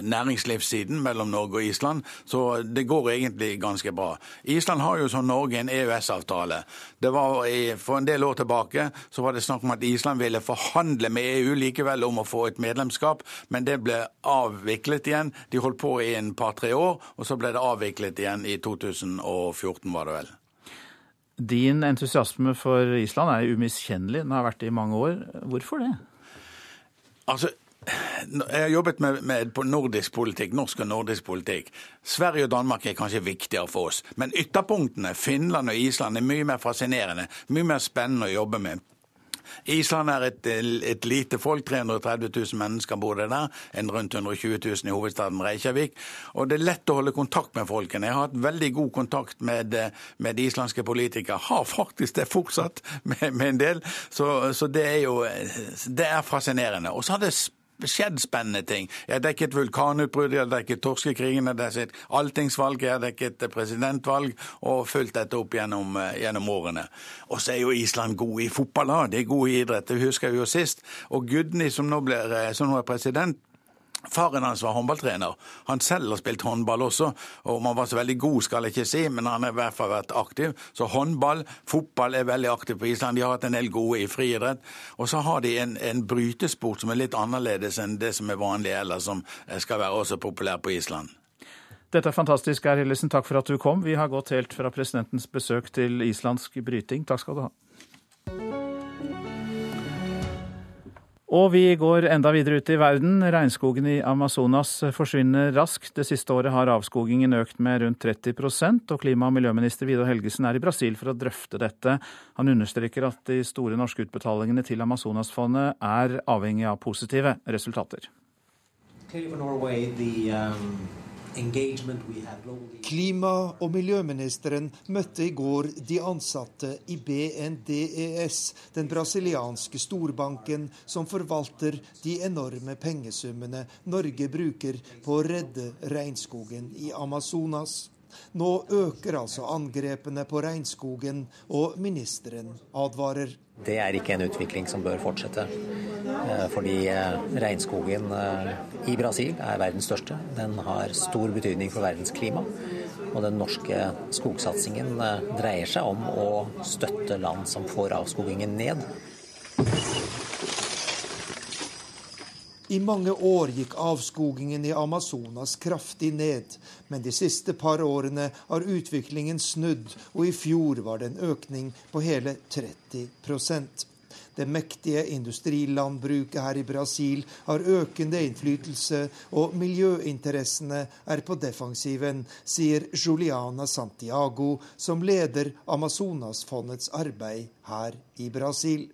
næringslivssiden mellom Norge og Island, så det går egentlig ganske bra. Island har jo som Norge en EØS-avtale. Det var i, For en del år tilbake så var det snakk om at Island ville forhandle med EU likevel om å få et medlemskap, men det ble avviklet igjen. De holdt på i en par-tre år, og så ble det avviklet igjen i 2014, var det vel.
Din entusiasme for Island er umiskjennelig. Den har vært det i mange år. Hvorfor det?
Altså, jeg har jobbet med, med, nordisk politikk, norsk og nordisk politikk. Sverige og Danmark er kanskje viktigere for oss. Men ytterpunktene, Finland og Island, er mye mer fascinerende. Mye mer spennende å jobbe med. Island er et, et, lite folk. 330 000 mennesker bor det der. En rundt 120 000 i hovedstaden Reykjavik. Og det er lett å holde kontakt med folkene. Jeg har hatt veldig god kontakt med, med islandske politikere. Har faktisk det fortsatt med, med en del. Så, så, det er jo Det er fascinerende. Og så har det skjedd spennende ting. Jeg har dekket vulkanutbruddet, jeg har dekket torskekrigen, jeg har dekket alltingsvalg, jeg har dekket presidentvalg og fulgt dette opp gjennom, eh, gjennom årene. Og så er jo Island gode i fotball, de er gode i idrett, det husker vi jo sist. Og Gudny, som eh, som nå er president, Faren hans var håndballtrener. Han selv har spilt håndball også. og Om han var så veldig god, skal jeg ikke si, men han har i hvert fall vært aktiv. Så håndball, fotball er veldig aktiv på Island. De har hatt en del gode i friidrett. Og så har de en, en, brytesport som er litt annerledes enn det som er vanlig ellers, som skal være også populær på Island.
Dette er fantastisk, Geir Hillesen. Takk for at du kom. Vi har gått helt fra presidentens besøk til islandsk bryting. Takk skal du ha. Og vi går enda videre ut i verden. Regnskogen i Amazonas forsvinner raskt. Det siste året har avskogingen økt med rundt 30 og klima- og miljøminister Vidar Helgesen er i Brasil for å drøfte dette. Han understreker at de store norske utbetalingene til Amazonasfondet er avhengig av positive resultater. Norway, um
Klima- og miljøministeren møtte i går de ansatte i BNDES, den brasilianske storbanken som forvalter de enorme pengesummene Norge bruker på å redde regnskogen i Amazonas. Nå øker altså angrepene på regnskogen, og ministeren advarer.
Det er ikke en utvikling som bør fortsette. Eh, fordi eh, regnskogen eh, i Brasil er verdens største. Den har stor betydning for verdens klima. Og den norske skogsatsingen dreier seg om å støtte land som får avskogingen ned.
I mange år gikk avskogingen i Amazonas kraftig ned, men de siste par årene har utviklingen snudd, og i fjor var det en økning på hele 30% det mektige industrilandbruket her i Brasil har økende innflytelse, og miljøinteressene er på defensiven, sier Juliana Santiago, som leder Amazonasfondets arbeid her i Brasil.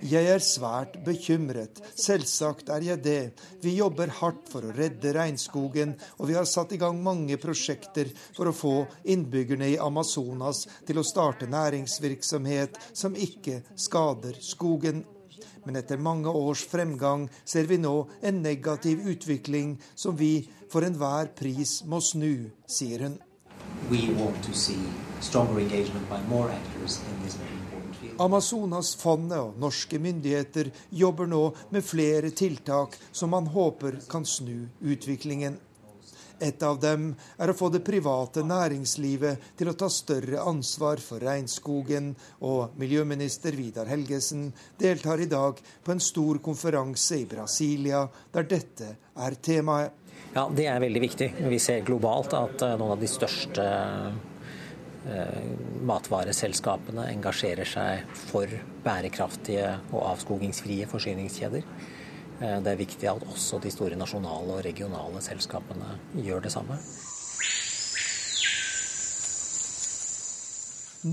Jeg er svært bekymret. Selvsagt er jeg det. Vi jobber hardt for å redde regnskogen, og vi har satt i gang mange prosjekter for å få innbyggerne i Amazonas til å starte næringsvirksomhet som ikke skader skogen. Men etter mange års fremgang ser vi nå en negativ utvikling som vi for enhver pris må snu, sier hun. We want to see stronger engagement by more actors in this very important field. Amazonasfondet og norske myndigheter jobber nå med flere tiltak som man håper kan snu utviklingen. Et av dem er å få det private næringslivet til å ta større ansvar for regnskogen, og miljøminister Vidar Helgesen deltar i dag på en stor konferanse i Brasilia der dette er temaet.
Ja, Det er veldig viktig. Vi ser globalt at eh, noen av de største eh, matvareselskapene engasjerer seg for bærekraftige og avskogingsfrie forsyningskjeder. Eh, det er viktig at også de store nasjonale og regionale selskapene gjør det samme.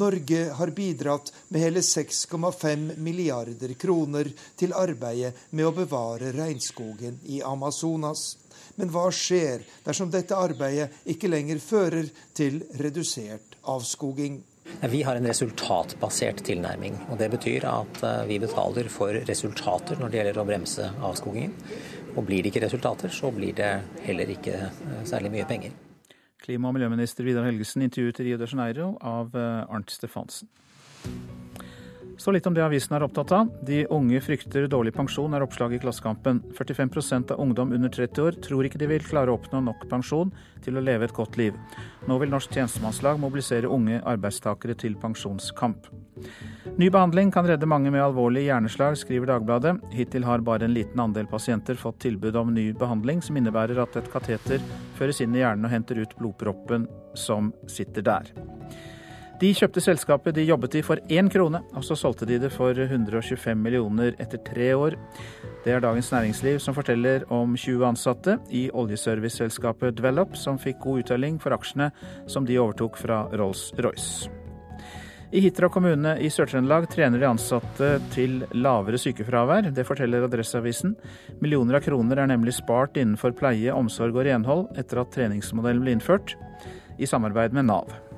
Norge har bidratt med hele 6,5 milliarder kroner til arbeidet med å bevare regnskogen i Amazonas. Men hva skjer dersom dette arbeidet ikke lenger fører til redusert avskoging?
Vi har en resultatbasert tilnærming. og Det betyr at eh, vi betaler for resultater når det gjelder å bremse avskogingen. Og blir det ikke resultater, så blir det heller ikke eh, særlig mye penger.
Klima- og miljøminister Vidar Helgesen intervjuet i Rio de Janeiro av eh, Arnt Stefansen. Så litt om det avisen er opptatt av. De unge frykter dårlig pensjon, er oppslaget i Klassekampen. 45% av ungdom under 30 år tror ikke de vil klare å oppnå nok pensjon til å leve et godt liv. Nå vil Norsk tjenestemannslag mobilisere unge arbeidstakere til pensjonskamp. Ny behandling kan redde mange med alvorlig hjerneslag, skriver Dagbladet. Hittil har bare en liten andel pasienter fått tilbud om ny behandling, som innebærer at et kateter føres inn i hjernen og henter ut blodproppen som sitter der. De kjøpte selskapet de jobbet i for én krone, og så solgte de det for 125 millioner etter tre år. Det er Dagens Næringsliv som forteller om 20 ansatte i oljeserviceselskapet Dvelop, som fikk god uttelling for aksjene som de overtok fra Rolls-Royce. I Hitra kommune i Sør-Trøndelag trener de ansatte til lavere sykefravær. Det forteller Adresseavisen. Millioner av kroner er nemlig spart innenfor pleie, omsorg og renhold etter at treningsmodellen ble innført, i samarbeid med Nav.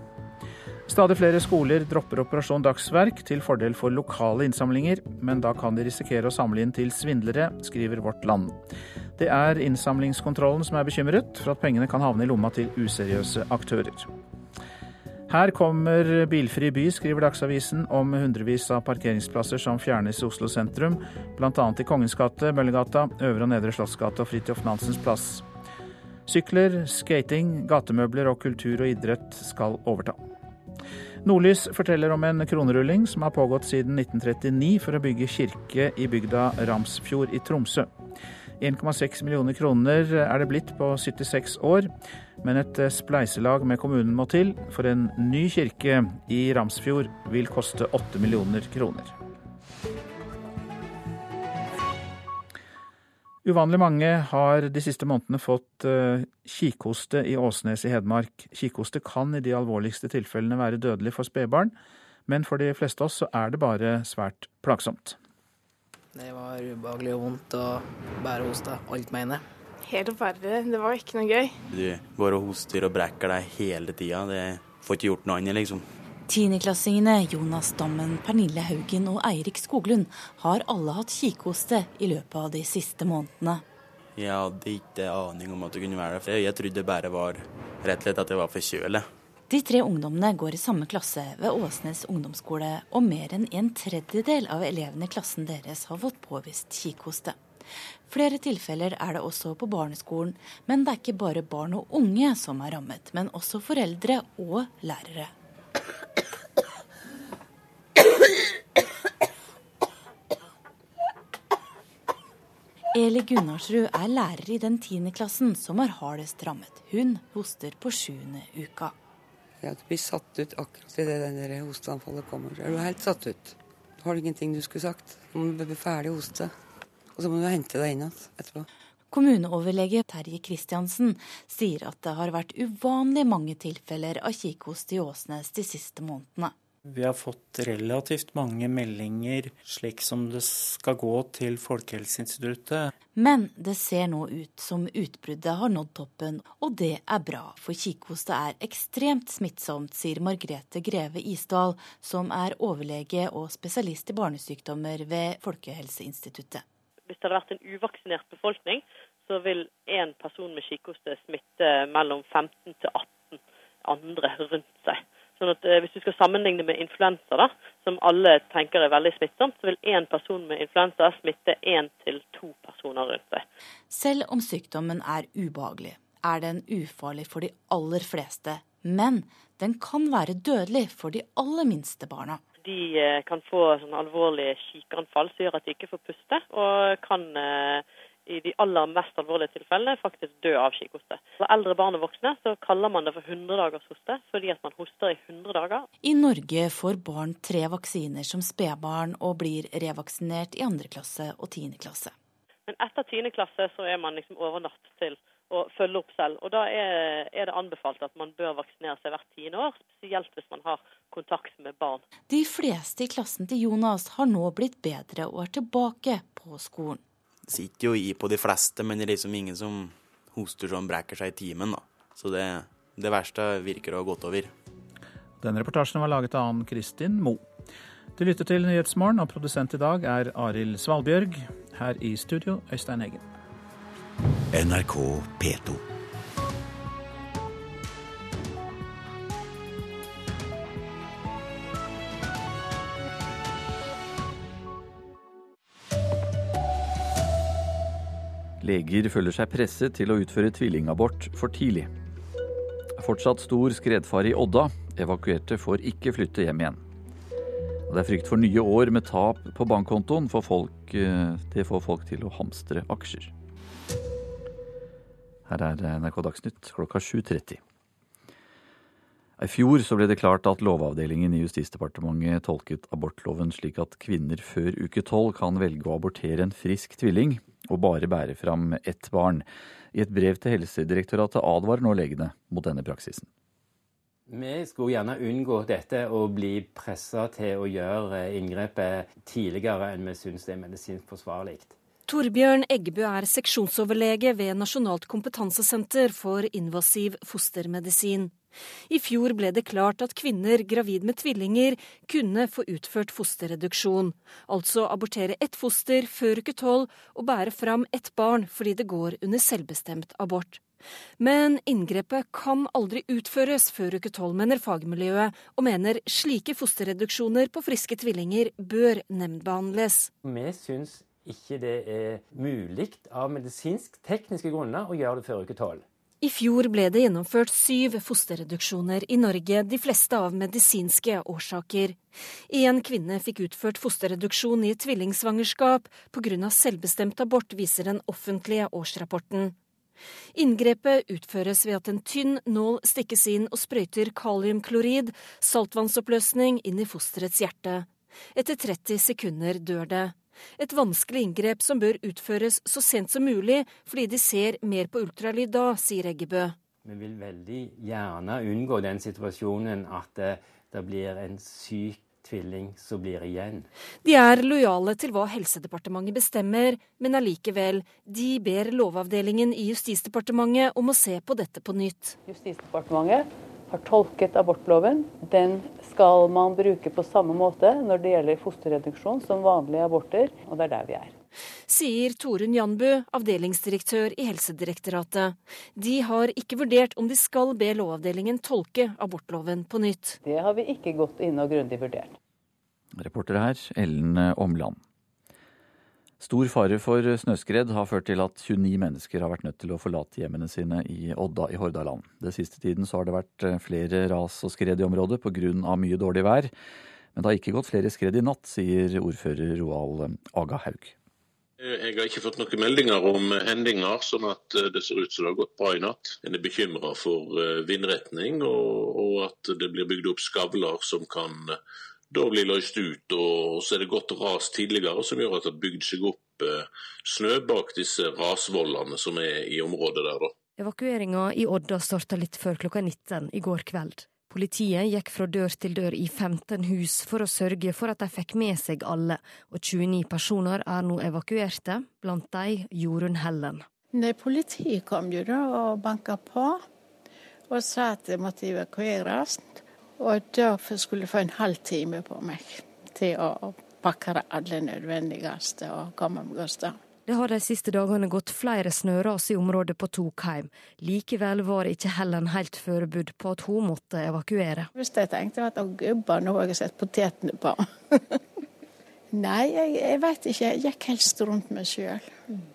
Stadig flere skoler dropper Operasjon Dagsverk til fordel for lokale innsamlinger, men da kan de risikere å samle inn til svindlere, skriver Vårt Land. Det er innsamlingskontrollen som er bekymret for at pengene kan havne i lomma til useriøse aktører. Her kommer bilfri by, skriver Dagsavisen om hundrevis av parkeringsplasser som fjernes i Oslo sentrum, bl.a. i Kongens gate, Møllergata, Øvre og Nedre Slottsgate og Fridtjof Nansens plass. Sykler, skating, gatemøbler og kultur og idrett skal overta. Nordlys forteller om en kronerulling som har pågått siden 1939 for å bygge kirke i bygda Ramsfjord i Tromsø. 1,6 millioner kroner er det blitt på 76 år, men et spleiselag med kommunen må til, for en ny kirke i Ramsfjord vil koste 8 millioner kroner. Uvanlig mange har de siste månedene fått uh, kikhoste i Åsnes i Hedmark. Kikhoste kan i de alvorligste tilfellene være dødelig for spedbarn, men for de fleste av oss så er det bare svært plagsomt.
Det var ubehagelig og vondt å bære hoste alt med henne.
Helt forferdelig. Det var ikke noe gøy.
Du går og hoster og brekker deg hele tida. Det får ikke gjort noe annet, liksom.
Tiendeklassingene Jonas Dammen, Pernille Haugen og Eirik Skoglund har alle hatt kikhoste i løpet av de siste månedene.
Jeg hadde ikke aning om at det kunne være det. Jeg trodde det bare var rett og slett at jeg var forkjølet.
De tre ungdommene går i samme klasse ved Åsnes ungdomsskole, og mer enn en tredjedel av elevene i klassen deres har fått påvist kikhoste. Flere tilfeller er det også på barneskolen, men det er ikke bare barn og unge som er rammet, men også foreldre og lærere. Eli Gunnarsrud er lærer i den tiendeklassen som er hardest rammet. Hun hoster på sjuende uka.
Ja, Du blir satt ut akkurat idet det hosteanfallet kommer. Er du helt satt ut? Har du ingenting du skulle sagt? Du må bli ferdig å hoste. Og så må du hente deg inn igjen etterpå.
Kommuneoverlege Terje Kristiansen sier at det har vært uvanlig mange tilfeller av kikhoste i Åsnes de siste månedene.
Vi har fått relativt mange meldinger slik som det skal gå til Folkehelseinstituttet.
Men det ser nå ut som utbruddet har nådd toppen, og det er bra. For kikhoste er ekstremt smittsomt, sier Margrethe Greve Isdal, som er overlege og spesialist i barnesykdommer ved Folkehelseinstituttet.
Hvis det hadde vært en uvaksinert befolkning, så vil én person med kikhoste smitte mellom 15 til 18 andre rundt seg. Sånn at eh, Hvis du skal sammenligne med influensa, da, som alle tenker er veldig smittsomt, så vil én person med influensa smitte én til to personer rundt seg.
Selv om sykdommen er ubehagelig, er den ufarlig for de aller fleste. Men den kan være dødelig for de aller minste barna.
De eh, kan få sånn alvorlige kikanfall som gjør at de ikke får puste, og kan eh, i de aller mest alvorlige tilfellene faktisk dø av kikhoste. For eldre barn og voksne så kaller man det for 100-dagershoste, fordi at man hoster i 100 dager.
I Norge får barn tre vaksiner som spedbarn og blir revaksinert i 2. klasse og tiende klasse.
Men etter tiende klasse så er man liksom overnatt til å følge opp selv. Og da er, er det anbefalt at man bør vaksinere seg hvert tiende år, spesielt hvis man har kontakt med barn.
De fleste i klassen til Jonas har nå blitt bedre og er tilbake på skolen.
Sitter jo i på de fleste, men det er liksom ingen som hoster sånn brekker seg i timen. da. Så det, det verste virker å ha gått over.
Denne reportasjen var laget av Ann Kristin Moe. Du lytter til Nyhetsmorgen, og produsent i dag er Arild Svalbjørg. Her i studio, Øystein Heggen.
NRK P2.
Leger føler seg presset til å utføre tvillingabort for tidlig. Fortsatt stor skredfare i Odda. Evakuerte får ikke flytte hjem igjen. Og det er frykt for nye år med tap på bankkontoen. For folk, eh, det får folk til å hamstre aksjer. Her er NRK Dagsnytt klokka 7.30. I fjor så ble det klart at Lovavdelingen i Justisdepartementet tolket abortloven slik at kvinner før uke tolv kan velge å abortere en frisk tvilling og bare bære fram ett barn. I et brev til Helsedirektoratet advarer nå legene mot denne praksisen.
Vi skulle gjerne unngå dette og bli pressa til å gjøre inngrepet tidligere enn vi syns det er medisinsk forsvarlig.
Torbjørn Eggebø er seksjonsoverlege ved Nasjonalt kompetansesenter for invasiv fostermedisin. I fjor ble det klart at kvinner gravid med tvillinger kunne få utført fosterreduksjon, altså abortere ett foster før uke tolv og bære fram ett barn fordi det går under selvbestemt abort. Men inngrepet kan aldri utføres før uke tolv, mener fagmiljøet, og mener slike fosterreduksjoner på friske tvillinger bør nemndbehandles.
Vi syns ikke det er mulig av medisinsk-tekniske grunner å gjøre det før uke tolv.
I fjor ble det gjennomført syv fosterreduksjoner i Norge, de fleste av medisinske årsaker. Én kvinne fikk utført fosterreduksjon i tvillingsvangerskap pga. selvbestemt abort, viser den offentlige årsrapporten. Inngrepet utføres ved at en tynn nål stikkes inn og sprøyter kaliumklorid, saltvannsoppløsning, inn i fosterets hjerte. Etter 30 sekunder dør det. Et vanskelig inngrep som bør utføres så sent som mulig, fordi de ser mer på ultralyd da, sier Eggebø.
Vi vil veldig gjerne unngå den situasjonen at det, det blir en syk tvilling som blir igjen.
De er lojale til hva Helsedepartementet bestemmer, men allikevel, de ber Lovavdelingen i Justisdepartementet om å se på dette på nytt.
Justisdepartementet har tolket abortloven. Den skal man bruke på samme måte når det gjelder fosterreduksjon som vanlige aborter, og det er der vi er.
Sier Torunn Janbu, avdelingsdirektør i Helsedirektoratet. De har ikke vurdert om de skal be Lovavdelingen tolke abortloven på nytt.
Det har vi ikke gått inn og grundig vurdert.
Reporter her, Ellen Omland. Stor fare for snøskred har ført til at 29 mennesker har vært nødt til å forlate hjemmene sine i Odda i Hordaland. Den siste tiden har det vært eh, flere ras og skred i området pga. mye dårlig vær. Men det har ikke gått flere skred i natt, sier ordfører Roald Aga Haug.
Jeg har ikke fått noen meldinger om hendinger, sånn at det ser ut som det har gått bra i natt. En er bekymra for vindretning, og, og, at det blir bygd opp skavler som kan da blir løst ut. Og så er det gått ras tidligere som gjør at det har bygd seg opp snø bak disse rasvollene som er i området der. da.
Evakueringa i Odda starta litt før klokka 19 i går kveld. Politiet gikk fra dør til dør i 15 hus for å sørge for at de fikk med seg alle, og 29 personer er nå evakuerte, blant de Jorunn Hellen.
Nei, Politiet kom jo da og banka på og sa at det måtte evakueres. Og derfor skulle jeg få en halv time på meg til å pakke det aller nødvendigste og komme meg av sted.
Det har de siste dagene gått flere snøras i området på Tokheim. Likevel var ikke Helen helt forberedt på at hun måtte evakuere.
Hvis jeg tenkte at å gubba, nå har jeg sett potetene på. Nei, jeg, jeg veit ikke. Jeg gikk helst rundt meg sjøl.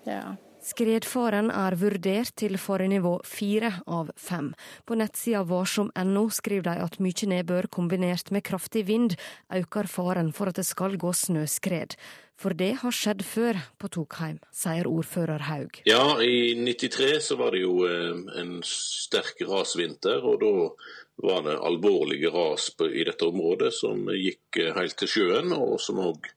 Ja.
Skredfaren er vurdert til farenivå fire av fem. På nettsida varsom.no skriver de at mye nedbør kombinert med kraftig vind øker faren for at det skal gå snøskred. For det har skjedd før på Tokheim, sier ordfører Haug.
Ja, i 93 så var det jo eh, en sterk rasvinter, og da var det alvorlige ras i dette området som gikk eh, helt til sjøen, og som òg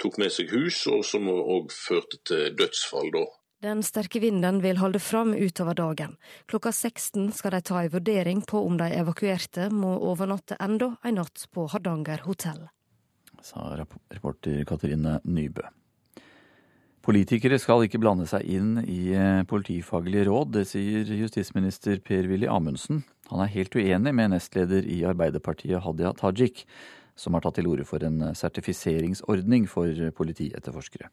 tok med seg hus, og som òg førte til dødsfall da.
Den sterke vinden vil holde fram utover dagen. Klokka 16 skal de ta en vurdering på om de evakuerte må overnatte enda en natt på Hardanger hotell
sa reporter Katrine Nybø. Politikere skal ikke blande seg inn i eh, politifaglige råd, det sier justisminister Per-Willy Amundsen. Han er helt uenig med nestleder i Arbeiderpartiet Hadia Tajik, som har tatt til orde for en sertifiseringsordning for politietterforskere.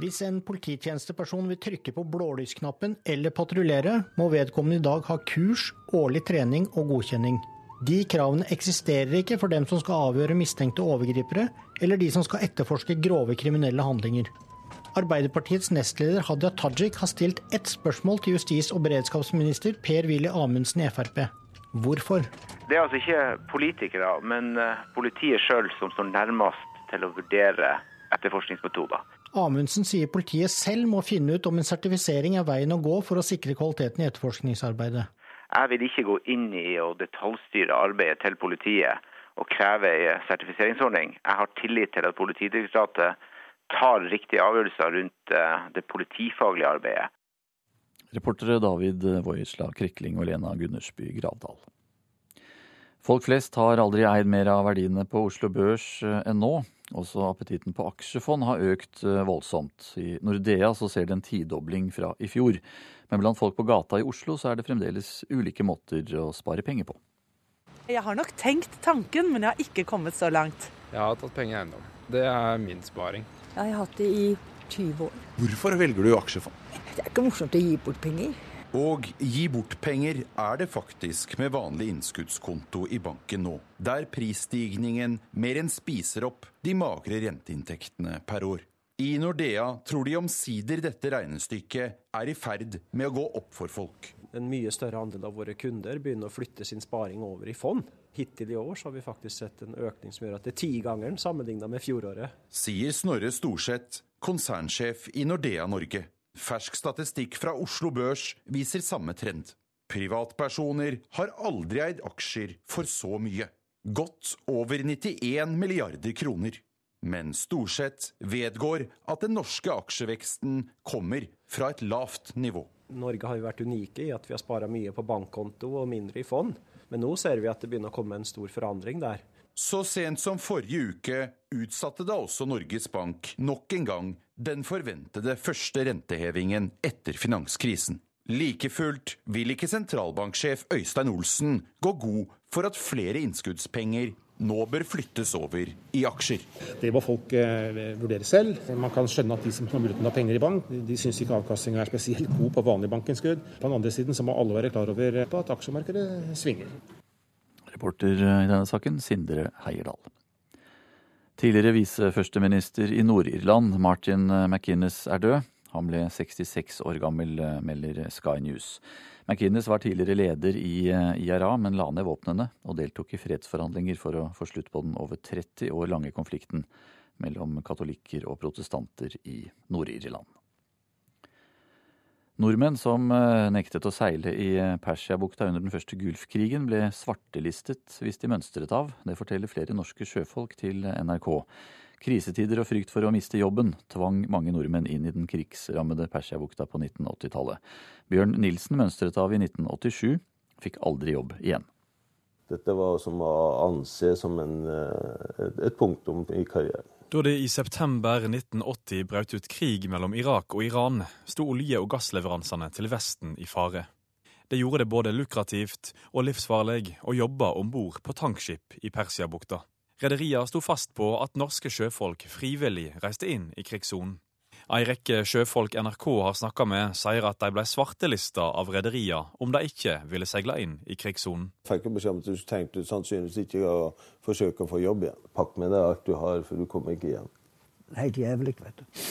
Hvis en polititjenesteperson vil trykke på blålysknappen eller patruljere, må vedkommende i dag ha kurs, årlig trening og godkjenning. De kravene eksisterer ikke for dem som skal avgjøre mistenkte overgripere, eller de som skal etterforske grove kriminelle handlinger. Arbeiderpartiets nestleder Hadia Tajik har stilt ett spørsmål til justis- og beredskapsminister Per-Willy Amundsen i Frp. Hvorfor?
Det er altså ikke politikere, men eh, politiet sjøl som står nærmest til å vurdere etterforskningsmetoder.
Amundsen sier politiet selv må finne ut om en sertifisering er veien å gå for å sikre kvaliteten i etterforskningsarbeidet.
Jeg vil ikke gå inn i å detaljstyre arbeidet til politiet og kreve en sertifiseringsordning. Jeg har tillit til at Politidirektoratet tar riktige avgjørelser rundt eh, det politifaglige arbeidet.
Reportere David Voisla Krikling og Lena Gundersby Gravdal. Folk flest har aldri eid mer av verdiene på Oslo Børs eh, enn nå. Også appetitten på aksjefond har økt eh, voldsomt. I Nordea så ser det en tidobling fra i fjor. Men blant folk på gata i Oslo så er det fremdeles ulike måter å spare penger på.
Jeg har nok tenkt tanken, men jeg har ikke kommet så langt.
Jeg har tatt penger i eiendom. Det er min sparing.
Jeg har hatt det i 20 år.
Hvorfor velger du aksjefond?
Det er ikke morsomt å gi bort penger.
Og gi bort penger er det faktisk med vanlig innskuddskonto i banken nå, der prisstigningen mer enn spiser opp de magre renteinntektene per år. I Nordea tror de omsider dette regnestykket er i ferd med å gå opp for folk.
En mye større andel av våre kunder begynner å flytte sin sparing over i fond. Hittil i år så har vi faktisk sett en økning som gjør at det er tigangeren sammenligna med fjoråret.
Sier Snorre Storseth, konsernsjef i Nordea Norge. Fersk statistikk fra Oslo Børs viser samme trend. Privatpersoner har aldri eid aksjer for så mye. Godt over 91 milliarder kroner. Men Storseth vedgår at den norske aksjeveksten kommer fra et lavt nivå.
Norge har jo vært unike i at vi har spara mye på bankkonto og mindre i fond. Men nå ser vi at det begynner å komme en stor forandring der.
Så sent som forrige uke utsatte da også Norges Bank nok en gang den forventede første rentehevingen etter finanskrisen. Like fullt vil ikke sentralbanksjef Øystein Olsen gå god for at flere innskuddspenger nå bør flyttes over i aksjer.
Det må folk eh, vurdere selv. Man kan skjønne at de som har muligheten til å ha penger i bank, de syns ikke avkastninga er spesielt god på vanlig bankinnskudd. På den andre siden så må alle være klar over at aksjemarkedet svinger.
Reporter i denne saken, Sindre Heierdal. Tidligere viseførsteminister i Nord-Irland, Martin McInnes, er død. Han ble 66 år gammel, melder Sky News. McInnes var tidligere leder i IRA, men la ned våpnene og deltok i fredsforhandlinger for å få slutt på den over 30 år lange konflikten mellom katolikker og protestanter i Nord-Irland. Nordmenn som eh, nektet å seile i Persiabukta under den første Gulfkrigen, ble svartelistet hvis de mønstret av. Det forteller flere norske sjøfolk til NRK. Krisetider og frykt for å miste jobben tvang mange nordmenn inn i den krigsrammede Persiabukta på 1980-tallet. Bjørn Nilsen mønstret av i 1987, fikk aldri jobb igjen.
Dette var som å anse som en, eh, et punktum i karrieren.
Da det i september 1980 brøt ut krig mellom Irak og Iran, sto olje- og gassleveransene til Vesten i fare. Det gjorde det både lukrativt og livsfarlig å jobbe om bord på tankskip i Persiabukta. Rederiene sto fast på at norske sjøfolk frivillig reiste inn i krigssonen. Ei rekke sjøfolk NRK har snakka med, sier at de ble svartelista av rederiene om de ikke ville seile inn i krigssonen.
Fikk beskjed om at du tenkte sannsynligvis ikke å forsøke å få jobb igjen. Pakk med deg alt du har, for du kommer ikke igjen.
Helt jævlig, vet du.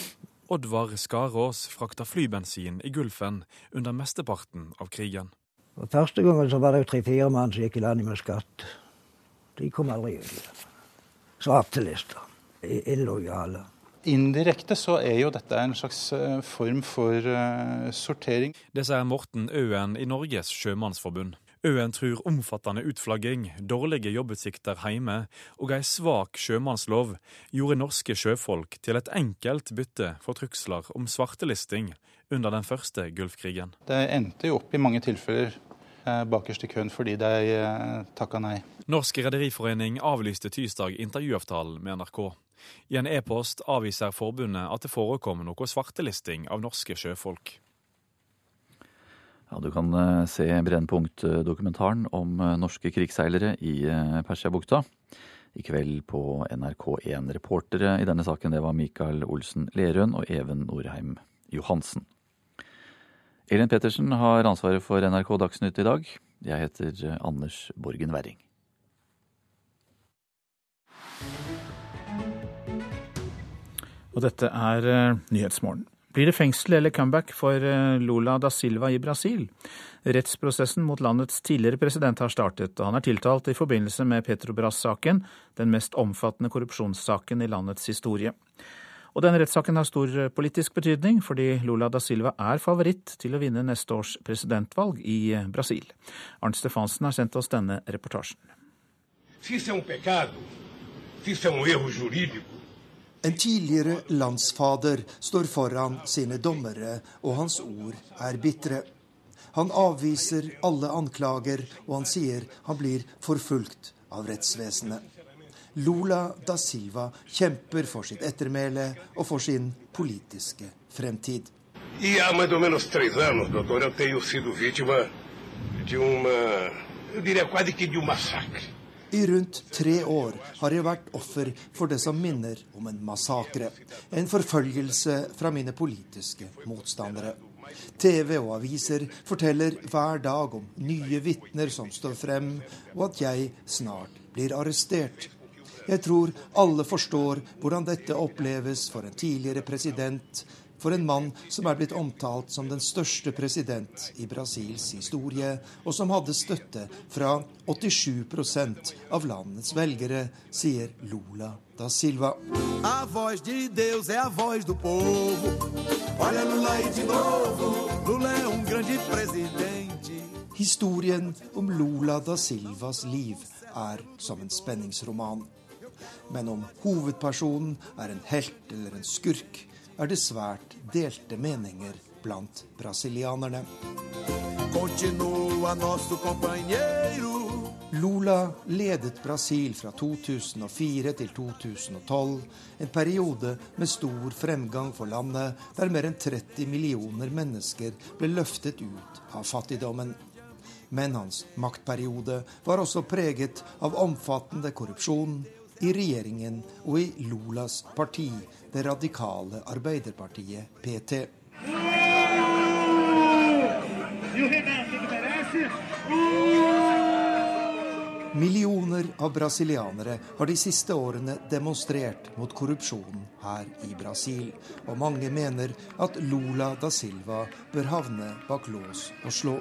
Oddvar Skarås frakta flybensin i Gulfen under mesteparten av krigen.
Og første gangen så var det tre-fire mann som gikk i land med skatt. De kom aldri ut igjen. Svartelista. Illojale.
Indirekte så er jo dette en slags eh, form for uh, sortering.
Det sier Morten Øen i Norges sjømannsforbund. Øen tror omfattende utflagging, dårlige jobbutsikter hjemme og ei svak sjømannslov gjorde norske sjøfolk til et enkelt bytte for trugsler om svartelisting under den første Gulfkrigen.
Det endte jo opp i mange tilfeller eh, bakerst i køen fordi de eh, takka nei.
Norsk Rederiforening avlyste tirsdag intervjuavtalen med NRK. I en e-post avviser forbundet at det forekommer noe svartelisting av norske sjøfolk.
Ja, Du kan eh, se Brennpunkt-dokumentaren om eh, norske krigsseilere i eh, Persiabukta i kveld på NRK1. Reportere i denne saken det var Mikael Olsen Lerøen og Even Norheim Johansen. Elin Pettersen har ansvaret for NRK Dagsnytt i dag. Jeg heter Anders Borgen Werring.
Og dette er uh, Nyhetsmorgen. Blir det fengsel eller comeback for uh, Lula da Silva i Brasil? Rettsprosessen mot landets tidligere president har startet, og han er tiltalt i forbindelse med Petrobras-saken, den mest omfattende korrupsjonssaken i landets historie. Og denne rettssaken har stor eh, politisk betydning, fordi Lula da Silva er favoritt til å vinne neste års presidentvalg i Brasil. Arnt Stefansen har sendt oss denne reportasjen.
Se
en tidligere landsfader står foran sine dommere, og hans ord er bitre. Han avviser alle anklager, og han sier han blir forfulgt av rettsvesenet. Lula da Silva kjemper for sitt ettermæle og for sin politiske fremtid.
I há mais ou menos três anos, doutor, eu tenho sido vítima de.
I rundt tre år har jeg vært offer for det som minner om en massakre. En forfølgelse fra mine politiske motstandere. TV og aviser forteller hver dag om nye vitner som står frem, og at jeg snart blir arrestert. Jeg tror alle forstår hvordan dette oppleves for en tidligere president, for en mann som er blitt omtalt som den største president i Brasils historie, og som hadde støtte fra 87% av landets velgere, sier Lula da Silva. A voz de Deus é a voz do povo. Olha Lula aí de novo. Lula é um grande presidente. Historien om Lula da Silvas liv er som en spenningsroman. Men om hovedpersonen er en helt eller en skurk, er det svært delte meninger blant brasilianerne. Lula ledet Brasil fra 2004 til 2012, en periode med stor fremgang for landet, der mer enn 30 millioner mennesker ble løftet ut av fattigdommen. Men hans maktperiode var også preget av omfattende korrupsjon i regjeringen og i Lulas parti, det radikale Arbeiderpartiet, PT. Millioner av brasilianere har de siste årene demonstrert mot korrupsjonen her i Brasil, og mange mener at Lula da Silva bør havne bak lås og slå.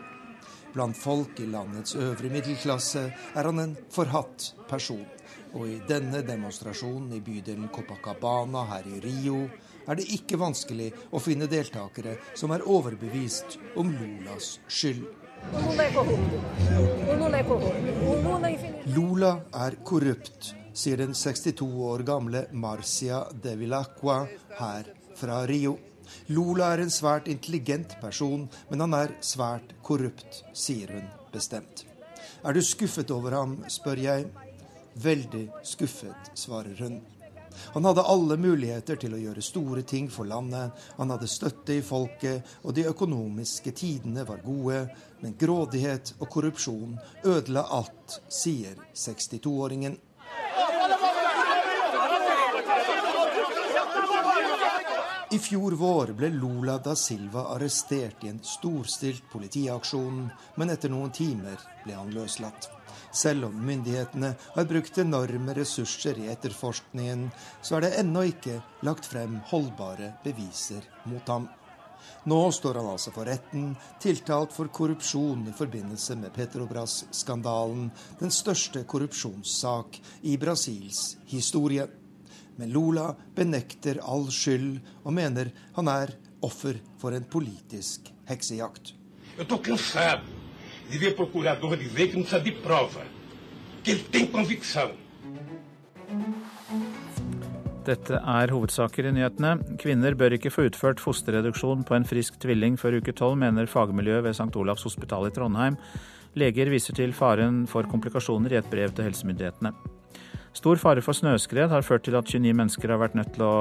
Blant folk i landets øvre middelklasse er han en forhatt person. Og i denne demonstrasjonen i bydelen Copacabana her i Rio er det ikke vanskelig å finne deltakere som er overbevist om Lulas skyld. Lula er korrupt, sier den 62 år gamle Marcia de Villacqua her fra Rio. Lula er en svært intelligent person, men han er svært korrupt, sier hun bestemt. Er du skuffet over ham, spør jeg. Veldig skuffet, svarer hun. Han hadde alle muligheter til å gjøre store ting for landet. Han hadde støtte i folket, og de økonomiske tidene var gode. Men grådighet og korrupsjon ødela alt, sier 62-åringen. I fjor vår ble Lula da Silva arrestert i en storstilt politiaksjon, men etter noen timer ble han løslatt. Selv om myndighetene har brukt enorme ressurser i etterforskningen, så er det ennå ikke lagt frem holdbare beviser mot ham. Nå står han altså for retten, tiltalt for korrupsjon i forbindelse med Petrobras-skandalen, den største korrupsjonssak i Brasils historie. Men Lula benekter all skyld og mener han er offer for en politisk heksejakt.
Jeg tok en de ver procurador dizer que não precisa de prova, que ele tem convicção.
Dette er hovedsaker i nyhetene. Kvinner bør ikke få utført fosterreduksjon på en frisk tvilling før uke tolv, mener fagmiljøet ved St. Olavs hospital i Trondheim. Leger viser til faren for komplikasjoner i et brev til helsemyndighetene. Stor fare for snøskred har ført til at 29 mennesker har vært nødt til å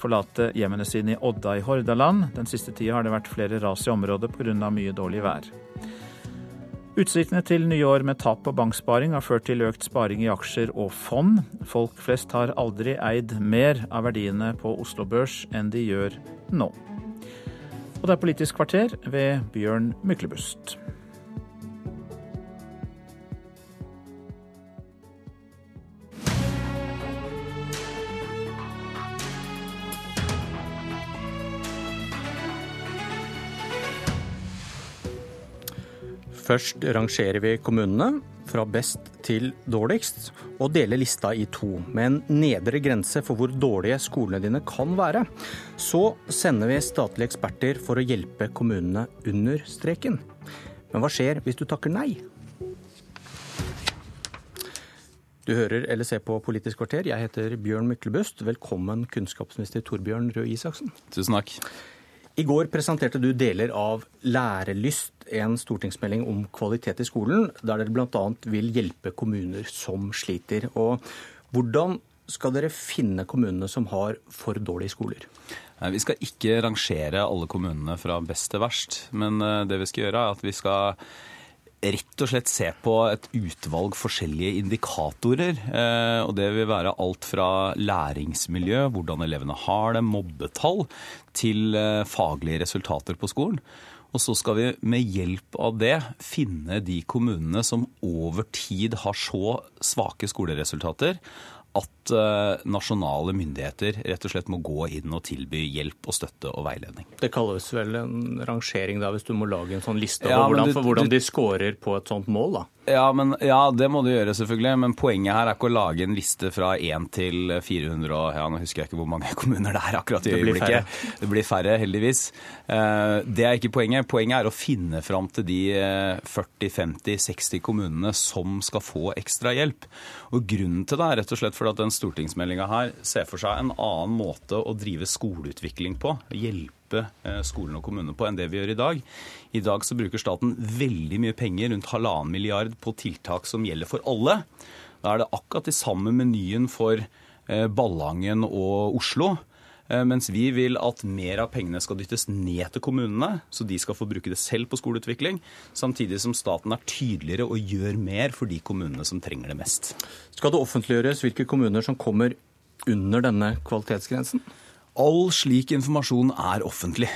forlate hjemmene sine i Odda i Hordaland. Den siste tida har det vært flere ras i området pga. mye dårlig vær. Utsiktene til nye år med tap på banksparing har ført til økt sparing i aksjer og fond. Folk flest har aldri eid mer av verdiene på Oslo Børs enn de gjør nå. Og det er Politisk kvarter ved Bjørn Myklebust.
Først rangerer vi kommunene fra best til dårligst, og deler lista i to, med en nedre grense for hvor dårlige skolene dine kan være. Så sender vi statlige eksperter for å hjelpe kommunene under streken. Men hva skjer hvis du takker nei? Du hører eller ser på Politisk kvarter. Jeg heter Bjørn Myklebust. Velkommen, kunnskapsminister Torbjørn Røe Isaksen.
Tusen takk.
I går presenterte du deler av Lærelyst, en stortingsmelding om kvalitet i skolen, der dere bl.a. vil hjelpe kommuner som sliter. Og hvordan skal dere finne kommunene som har for dårlige skoler?
Vi skal ikke rangere alle kommunene fra best til verst, men eh, det vi skal gjøre er at vi skal rett og slett se på et utvalg forskjellige indikatorer. Eh, og det vil være alt fra læringsmiljø, hvordan elevene har det, mobbetall, til eh, faglige resultater på skolen. Og så skal vi med hjelp av det finne de kommunene som over tid har så svake skoleresultater at uh, nasjonale myndigheter rett og slett må gå inn og tilby hjelp og støtte og veiledning.
Det kalles vel en rangering da, hvis du må lage en sånn liste over ja, hvordan, du, hvordan de scorer på et sånt mål? da?
Ja, men, ja, det må du gjøre, selvfølgelig. Men poenget her er ikke å lage en liste fra 1 til 400 og ja, Nå husker jeg ikke hvor mange kommuner det er akkurat i øyeblikket. Det, det blir færre, heldigvis. Eh, det er ikke poenget. Poenget er å finne fram til de 40-50-60 eh, kommunene som skal få ekstra hjelp. Og Grunnen til det er rett og slett fordi at den stortingsmeldinga her ser for seg en annen måte å drive skoleutvikling på. Hjelpe hjelpe eh, skolene og kommunene på enn det vi gjør i dag. I dag så bruker staten veldig mye penger, rundt halvannen milliard, på tiltak som gjelder for alle. Da er det akkurat de samme menyen for eh, Ballangen og Oslo. Eh, mens vi vil at mer av pengene skal dyttes ned til kommunene, så de skal få bruke det selv på skoleutvikling. Samtidig som staten er tydeligere og gjør mer for de kommunene som trenger det mest.
Skal det offentliggjøres hvilke kommuner som kommer under denne kvalitetsgrensen?
All slik informasjon er offentlig.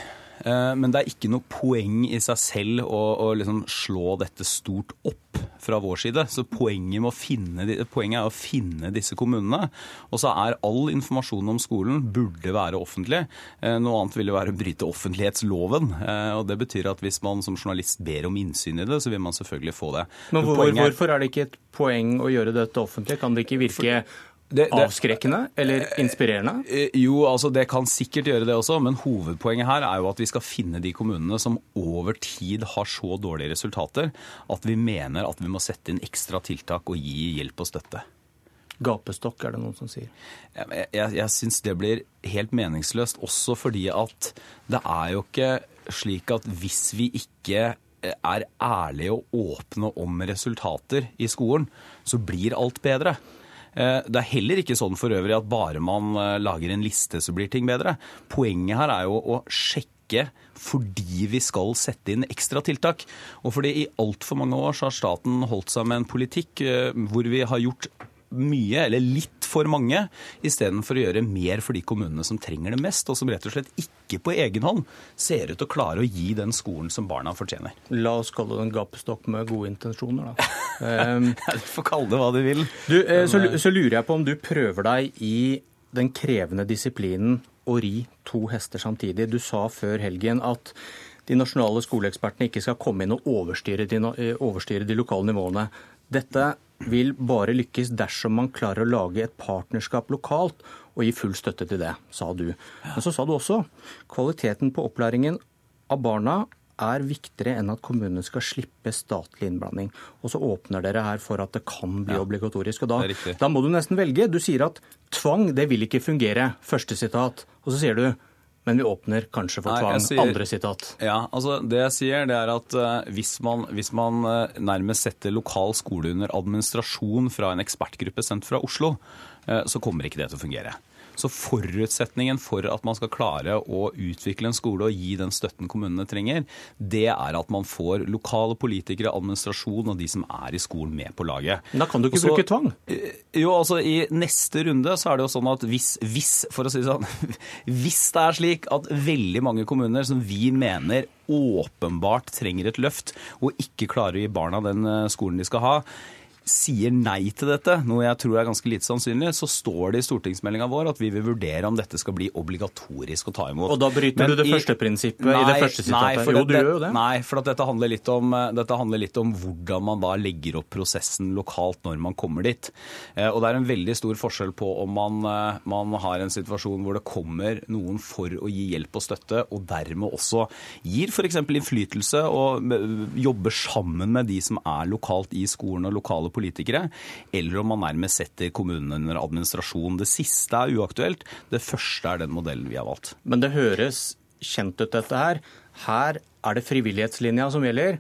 Eh, men det er ikke noe poeng i seg selv å, å liksom slå dette stort opp. fra vår side. Så poenget, finne, poenget er å finne disse kommunene. Og så er all informasjon om skolen burde være offentlig. Eh, noe annet ville være å bryte offentlighetsloven. Eh, og det betyr at hvis man som journalist ber om innsyn i det, så vil man selvfølgelig få det.
Men hvor, Hvorfor er det ikke et poeng å gjøre dette offentlig? Kan det ikke virke det, det, avskrekkende eller inspirerende?
Eh, jo, altså det kan sikkert gjøre det også, men hovedpoenget her er jo at vi skal finne de kommunene som over tid har så dårlige resultater at vi mener at vi må sette inn ekstra tiltak og gi hjelp og støtte.
Gapestokk, er det noen som sier.
Jeg, jeg, jeg syns det blir helt meningsløst, også fordi at det er jo ikke slik at hvis vi ikke er ærlige og åpne om resultater i skolen, så blir alt bedre. Eh, det er heller ikke sånn for øvrig at bare man eh, lager en liste, så blir ting bedre. Poenget her er jo å sjekke fordi vi skal sette inn ekstra tiltak. Og fordi i altfor mange år så har staten holdt seg med en politikk eh, hvor vi har gjort mye, eller litt for mange, istedenfor å gjøre mer for de kommunene som trenger det mest, og som rett og slett ikke på egen hånd ser ut til å klare å gi den skolen som barna fortjener.
La oss kalle det en gapestokk med gode intensjoner, da. um,
du får kalle det hva du vil.
Du, eh, så, så lurer jeg på om du prøver deg i den krevende disiplinen å ri to hester samtidig. Du sa før helgen at de nasjonale skoleekspertene ikke skal komme inn og overstyre de, eh, overstyre de lokale nivåene. Dette vil bare lykkes dersom man klarer å lage et partnerskap lokalt og gi full støtte til det, sa du. Men så sa du også kvaliteten på opplæringen av barna er viktigere enn at kommunene skal slippe statlig innblanding. Og så åpner dere her for at det kan bli ja, obligatorisk. Og da, da må du nesten velge. Du sier at tvang, det vil ikke fungere. Første sitat. Og så sier du men vi åpner kanskje for tvang. Sier, Andre sitat.
Ja, altså Det jeg sier, det er at uh, hvis, man, hvis man uh, nærmest setter lokal skole under administrasjon fra en ekspertgruppe sendt fra Oslo, uh, så kommer ikke det til å fungere. Så forutsetningen for at man skal klare å utvikle en skole og gi den støtten kommunene trenger, det er at man får lokale politikere, administrasjon og de som er i skolen med på laget.
Men da kan du ikke Også, bruke tvang?
Eh, jo, altså i neste runde så er det jo sånn at hvis, hvis, for å si det sånn, hvis det er slik at veldig mange kommuner som vi mener åpenbart trenger et løft, og ikke klarer å gi barna den eh, skolen de skal ha, sier nei til dette, noe jeg tror er ganske lite sannsynlig, så står det i stortingsmeldinga vår at vi vil vurdere om dette skal bli obligatorisk å ta imot.
Og da bryter Men du det i, første prinsippet nei, i det første sitatet?
Nei, jo, du gjør jo det. Nei, for dette handler, om, dette, handler litt om, hvordan man da legger opp prosessen lokalt når man kommer dit. Eh, og det er en veldig stor forskjell på om man, eh, man har en situasjon hvor det kommer noen for å gi hjelp og støtte, og dermed også gir f.eks. innflytelse og jobber sammen med de som er lokalt i skolen og lokale politikere, eller om man nærmest setter kommunene under administrasjon. Det siste er uaktuelt. Det første er den modellen vi har valgt.
Men det høres kjent ut, dette her. Her er det frivillighetslinja som gjelder.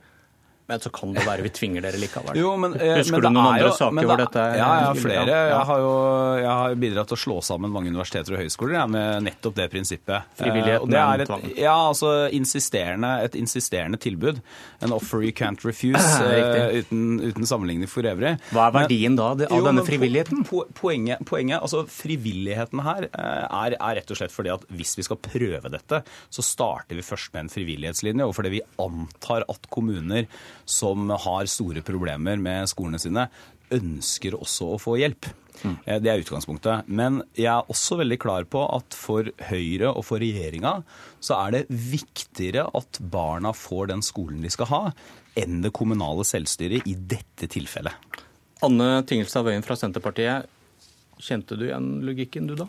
Men så kan det være vi tvinger dere likevel.
Jo, men, eh,
Husker men du noen andre jo, saker hvor dette er
Ja, jeg har flere. Jeg har jo jeg har bidratt til å slå sammen mange universiteter og høyskoler jeg, med nettopp det prinsippet.
Frivillighet
eh, det er et, Ja, altså insisterende, et insisterende tilbud. En offer you can't refuse, eh, uten, uten, sammenligning for øvrig.
Hva er verdien men, da av jo, denne frivilligheten?
Po, poenget, poenget, altså Frivilligheten her eh, er, er, rett og slett fordi at hvis vi skal prøve dette, så starter vi først med en frivillighetslinje, og fordi vi antar at kommuner som har store problemer med skolene sine, ønsker også å få hjelp. Mm. Eh, det er utgangspunktet. Men jeg er også veldig klar på at for Høyre og for regjeringa så er det viktigere at barna får den skolen de skal ha, enn det kommunale selvstyret i dette tilfellet.
Anne Tingelstad Wøien fra Senterpartiet. Kjente du igjen logikken, du da?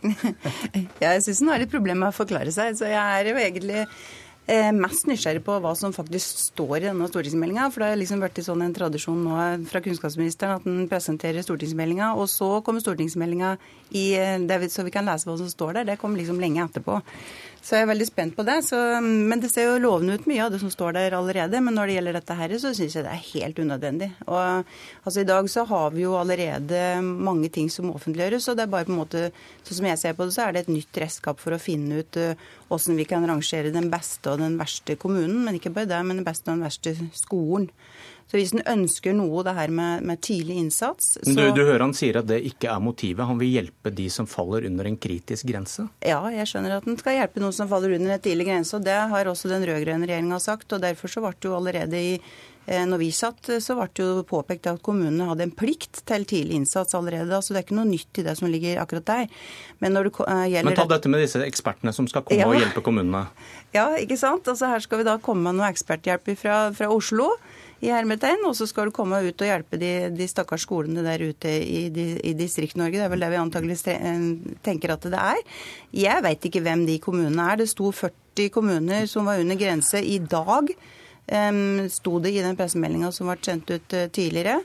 jeg syns hun har litt problemer med å forklare seg. Så jeg er jo egentlig mest nysgjerrig på hva som faktisk står i denne stortingsmeldinga. For det har liksom vært sånn en tradisjon nå fra kunnskapsministeren at han presenterer stortingsmeldinga, og så kommer stortingsmeldinga i eh, det, så vi kan lese hva som står der. Det kommer liksom lenge etterpå. Så jeg er veldig spent på det. Så, men det ser jo lovende ut mye av det som står der allerede. Men når det gjelder dette her, så syns jeg det er helt unødvendig. Og altså I dag så har vi jo allerede mange ting som offentliggjøres, og det er bare på en måte, sånn som jeg ser på det, så er det et nytt redskap for å finne ut åssen uh, vi kan rangere den beste og den verste kommunen. Men ikke bare det, men den beste og den verste skolen. Så hvis en ønsker noe, det her med, med tidlig innsats så...
du, du, hører han sier at det ikke er motivet. Han vil hjelpe de som faller under en kritisk grense?
Ja, jeg skjønner at han skal hjelpe noen som faller under en tidlig grense. og Det har også den rød-grønne regjeringa sagt. og Derfor så ble det jo allerede i eh, når vi satt, så ble det jo påpekt at kommunene hadde en plikt til tidlig innsats allerede. altså Det er ikke noe nytt i det som ligger akkurat der.
Men, når det uh, gjelder... Men ta dette med disse ekspertene som skal komme ja. og hjelpe kommunene.
Ja, ikke sant. Altså Her skal vi da komme med noe eksperthjelp fra, fra Oslo i hermetegn, og så skal du komme ut og hjelpe de, de stakkars skolene der ute i, i Distrikt-Norge. Det er vel det vi antagelig eh, tenker at det er. Jeg veit ikke hvem de kommunene er. Det sto 40 kommuner som var under grense i dag. Um, sto det i den pressemeldinga som ble sendt ut uh, tidligere.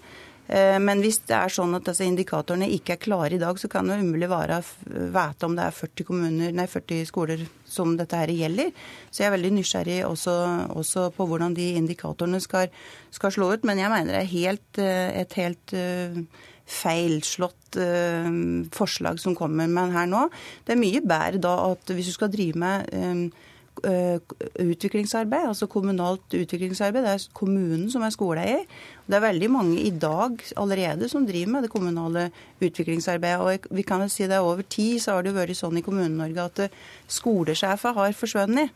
Eh, men hvis det er sånn at disse indikatorene ikke er klare i dag, så kan det umulig være vite om det er 40, kommuner, nei, 40 skoler som dette her gjelder. Så jeg er veldig nysgjerrig også, også på hvordan de indikatorene skal, skal, slå ut. Men jeg mener det er helt, eh, et helt uh, feilslått uh, forslag som kommer med her nå. Det er mye bedre da at hvis du skal drive med Eh, utviklingsarbeid, altså kommunalt utviklingsarbeid. Det er kommunen som er skoleeier. Det er veldig mange i dag allerede som driver med det kommunale utviklingsarbeidet. Og vi kan vel si det Over tid så har det jo vært sånn i Kommune-Norge at eh, skolesjefer har forsvunnet.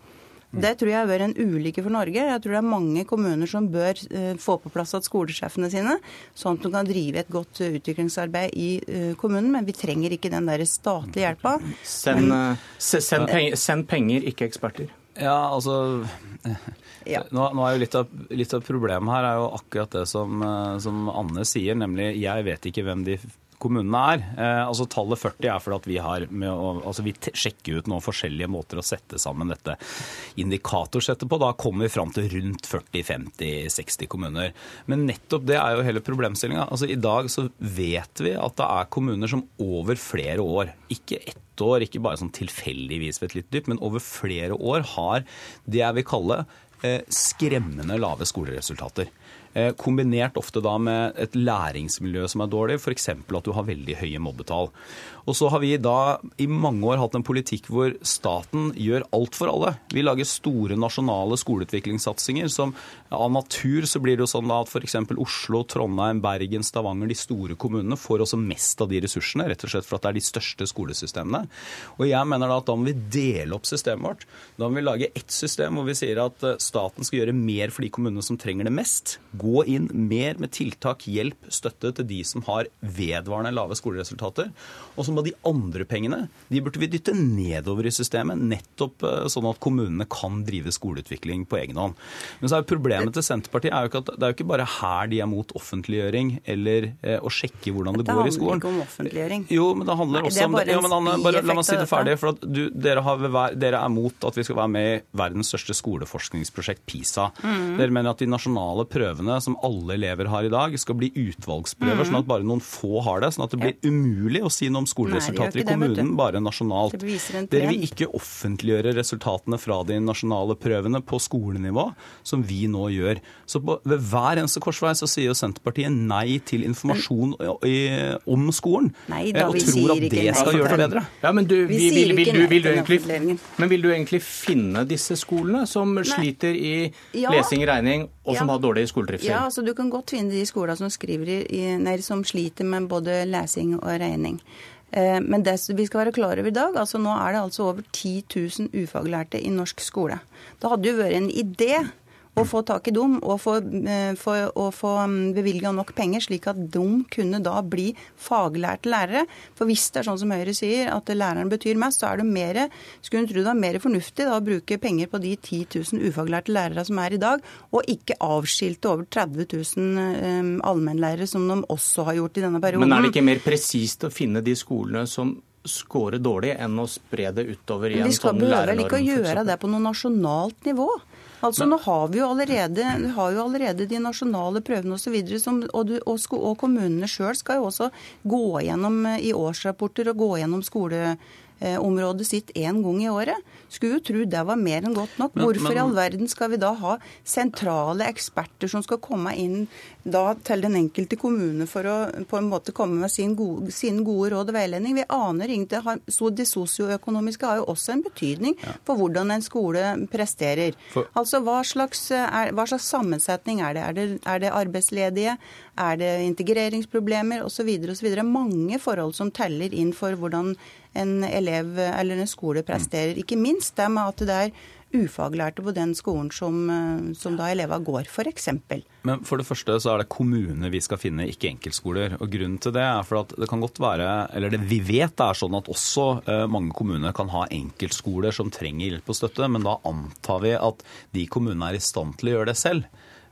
Mm. Det tror jeg har vært en ulykke for Norge. Jeg tror det er mange kommuner som bør uh, få på plass at skolesjefene sine, sånn at de kan drive et godt uh, utviklingsarbeid i uh, kommunen. Men vi trenger ikke den der statlige hjelpa.
Send, send, penger, send penger, ikke eksperter.
Ja, altså ja. Nå, nå, er jo litt av, litt av, problemet her er jo akkurat det som, som Anne sier, nemlig jeg vet ikke hvem de kommunene er. Eh, altså Tallet 40 er fordi vi har å, altså vi sjekker ut noen forskjellige måter å sette sammen dette indikatorsettet på. Da kommer vi fram til rundt 40-50-60 kommuner. Men nettopp det er jo hele problemstillinga. Altså, I dag så vet vi at det er kommuner som over flere år, ikke ett år, ikke bare sånn tilfeldigvis ved et litt dypt, men over flere år har det jeg vil kalle eh, skremmende lave skoleresultater. Eh, kombinert ofte da med et læringsmiljø som er dårlig, f.eks. at du har veldig høye mobbetall. Og så har vi da i mange år hatt en politikk hvor staten gjør alt for alle. Vi lager store nasjonale skoleutviklingssatsinger som av natur så blir det jo sånn at f.eks. Oslo, Trondheim, Bergen, Stavanger, de store kommunene får også mest av de ressursene, rett og slett for at det er de største skolesystemene. Og jeg mener da at da må vi dele opp systemet vårt. Da må vi lage ett system hvor vi sier at eh, staten skal gjøre mer for de kommunene som trenger det mest. Gå inn mer med tiltak, hjelp, støtte til de som har vedvarende lave skoleresultater. Og så må de andre pengene de burde vi dytte nedover i systemet, nettopp eh, sånn at kommunene kan drive skoleutvikling på egen hånd. Men så er jo problemet til Senterpartiet er jo ikke at det er jo ikke bare her de er mot offentliggjøring eller eh, å sjekke hvordan det, det går i skolen.
Det handler ikke om offentliggjøring.
Jo, men det handler også om det. Ja, men Anne, bare, la meg si det ferdig. for du, dere, har, dere, er mot at vi skal være med i verdens største skoleforskningsprosjekt, PISA. Mm. Dere mener at de nasjonale prøvene som alle elever har i dag, skal bli utvalgsprøver, mm. sånn at bare noen få har det. Sånn at det blir umulig å si noe om skoleresultater Nei, i kommunen, det, bare nasjonalt. Dere vil ikke offentliggjøre resultatene fra de nasjonale prøvene på skolenivå, som vi nå gjør. Så på, ved hver eneste korsvei så sier jo Senterpartiet nei til informasjon i, om skolen.
Nei, da,
og tror at det skal gjøre det bedre.
Ja, men, du, vi vil, vil, du, vil du egentlig, men vil du egentlig finne disse skolene som nei. sliter i ja. lesing, regning, og som har dårlig skoletrivsel?
Ja, altså du kan godt finne de skolene som, i, i, nei, som sliter med både lesing og regning. Eh, men det vi skal være klar over i dag, altså nå er det altså over 10 000 ufaglærte i norsk skole. Det hadde jo vært en idé å få tak i dem og få, eh, få, få mm, bevilga nok penger, slik at de kunne da bli faglærte lærere. For hvis det er sånn som Høyre sier, at læreren betyr mest, så er det mer, skulle en tro det var mer fornuftig da, å bruke penger på de 10 000 ufaglærte lærere som er i dag, og ikke avskilte over 30 000 um, allmennlærere, som de også har gjort i denne perioden.
Men er det ikke mer presist å finne de skolene som score dårlig, enn å spre det utover i en sånn lærernorm?
De skal vel ikke å gjøre det på noe nasjonalt nivå? Altså Men, Nå har vi jo allerede, har jo allerede de nasjonale prøvene osv. Og, og, og, og kommunene sjøl skal jo også gå gjennom eh, i årsrapporter og gå gjennom skole området sitt én gang i året. Skulle jo tro det var mer enn godt nok. Hvorfor i all verden skal vi da ha sentrale eksperter som skal komme inn da til den enkelte kommune for å på en måte komme med sin gode, sin gode råd og veiledning? Vi aner ingenting. Så det sosioøkonomiske har jo også en betydning for hvordan en skole presterer. Altså hva slags, er, hva slags, sammensetning er det? Er, det? er det arbeidsledige? Er det integreringsproblemer osv. osv.? Mange forhold som teller inn for hvordan en elev eller en skole presterer. Ikke minst det med at det er ufaglærte på den skolen som, som da elevene går, f.eks.
Men for det første så er det kommuner vi skal finne, ikke enkeltskoler. Og Grunnen til det er for at det kan godt være, eller det vi vet det er sånn at også eh, mange kommuner kan ha enkeltskoler som trenger hjelp og støtte, men da antar vi at de kommunene er i stand til å gjøre det selv.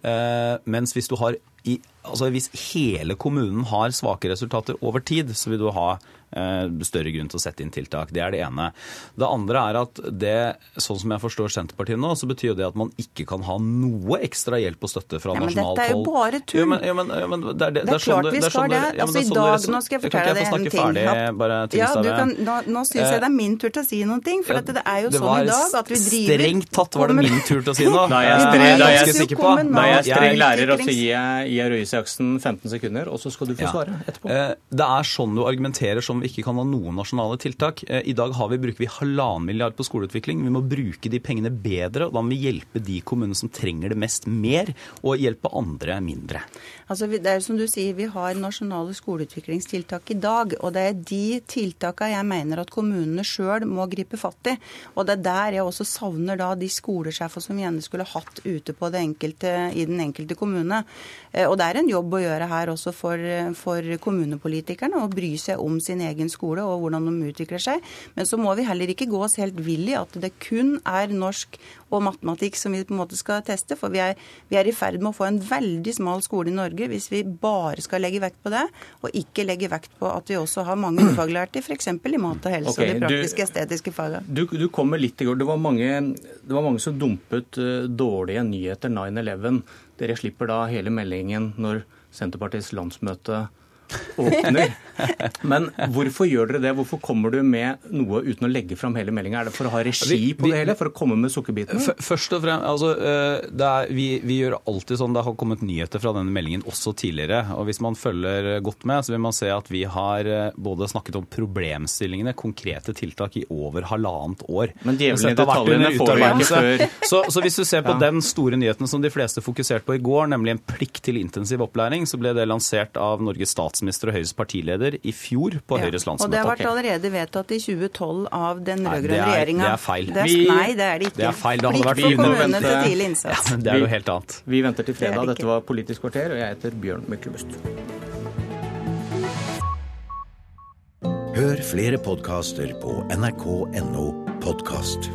Eh, mens hvis du har i, altså hvis hele kommunen har svake resultater over tid, så vil du ha Eh, større grunn til å sette inn tiltak. Det er det ene. Det andre er at det, sånn som jeg forstår Senterpartiet nå, så betyr det at man ikke kan ha noe ekstra hjelp og støtte fra nasjonalt hold.
Dette er jo bare tull. Jo, men, jo, men, jo, men det, er, det, det, er klart vi skal det. Altså i dag, nå skal jeg fortelle deg en ting.
Ferdig, bare,
ja, kan, nå nå syns jeg det er min tur til å si noen ting. for det er jo sånn i dag at vi driver
Strengt tatt var det min tur til å si noe.
Da er jeg er jeg er jeg streng lærer, og så gir jeg Røe Isaksen 15 sekunder, og så skal du få svare etterpå.
Eh, det er sånn du argumenterer som vi ikke kan ha noen nasjonale tiltak. Eh, I dag vi, bruker vi halvannen milliard på skoleutvikling. Vi må bruke de pengene bedre, og da må vi hjelpe de kommunene som trenger det mest, mer, og hjelpe andre mindre.
Altså, det er som du sier, Vi har nasjonale skoleutviklingstiltak i dag. og Det er de tiltakene jeg mener at kommunene sjøl må gripe fatt i. og Det er der jeg også savner da de skolesjefer som vi gjerne skulle hatt ute på det enkelte, i den enkelte kommune. Eh, og Det er en jobb å gjøre her også for, for kommunepolitikerne å bry seg om sin egen skole og hvordan de utvikler seg. Men så må vi heller ikke gå oss helt vill i at det kun er norsk og matematikk som vi på en måte skal teste. For vi er, vi er i ferd med å få en veldig smal skole i Norge hvis vi bare skal legge vekt på det, og ikke legge vekt på at vi også har mange ufaglærte f.eks. i mat og helse okay, og de praktiske, estetiske fagene.
Du, du kommer litt i går. Det var mange, det var mange som dumpet uh, dårlige nyheter 9-11. Dere slipper da hele meldingen når Senterpartiets landsmøte åpner. Men hvorfor gjør dere det? Hvorfor kommer du med noe uten å legge fram hele meldinga? Er det for å ha regi på det hele? For å komme med sukkerbitene?
Først og fremst, altså, eh, er, vi, vi, gjør alltid sånn. Det har kommet nyheter fra denne meldingen også tidligere. og Hvis man følger godt med, så vil man se at vi har eh, både snakket om problemstillingene, konkrete tiltak, i over halvannet år.
Men djevelen i detaljene får vi ikke før
så, så, hvis du ser på ja. den store nyheten som de fleste fokuserte på i går, nemlig en plikt til intensiv opplæring, så ble det lansert av Norges statsminister og Høyres partileder i fjor på ja. Høyres landsmøte.
Og det har vært allerede vedtatt i 2012 av den rød-grønne regjeringa.
Det er feil.
Det er, nei, det er det ikke.
Det er feil. Det
hadde vært for kommunene til tidlig innsats.
Ja, det er jo helt annet.
Vi venter til fredag. Dette var Politisk kvarter, og jeg heter Bjørn Myklebust.
Hør flere podkaster på nrk.no podkast.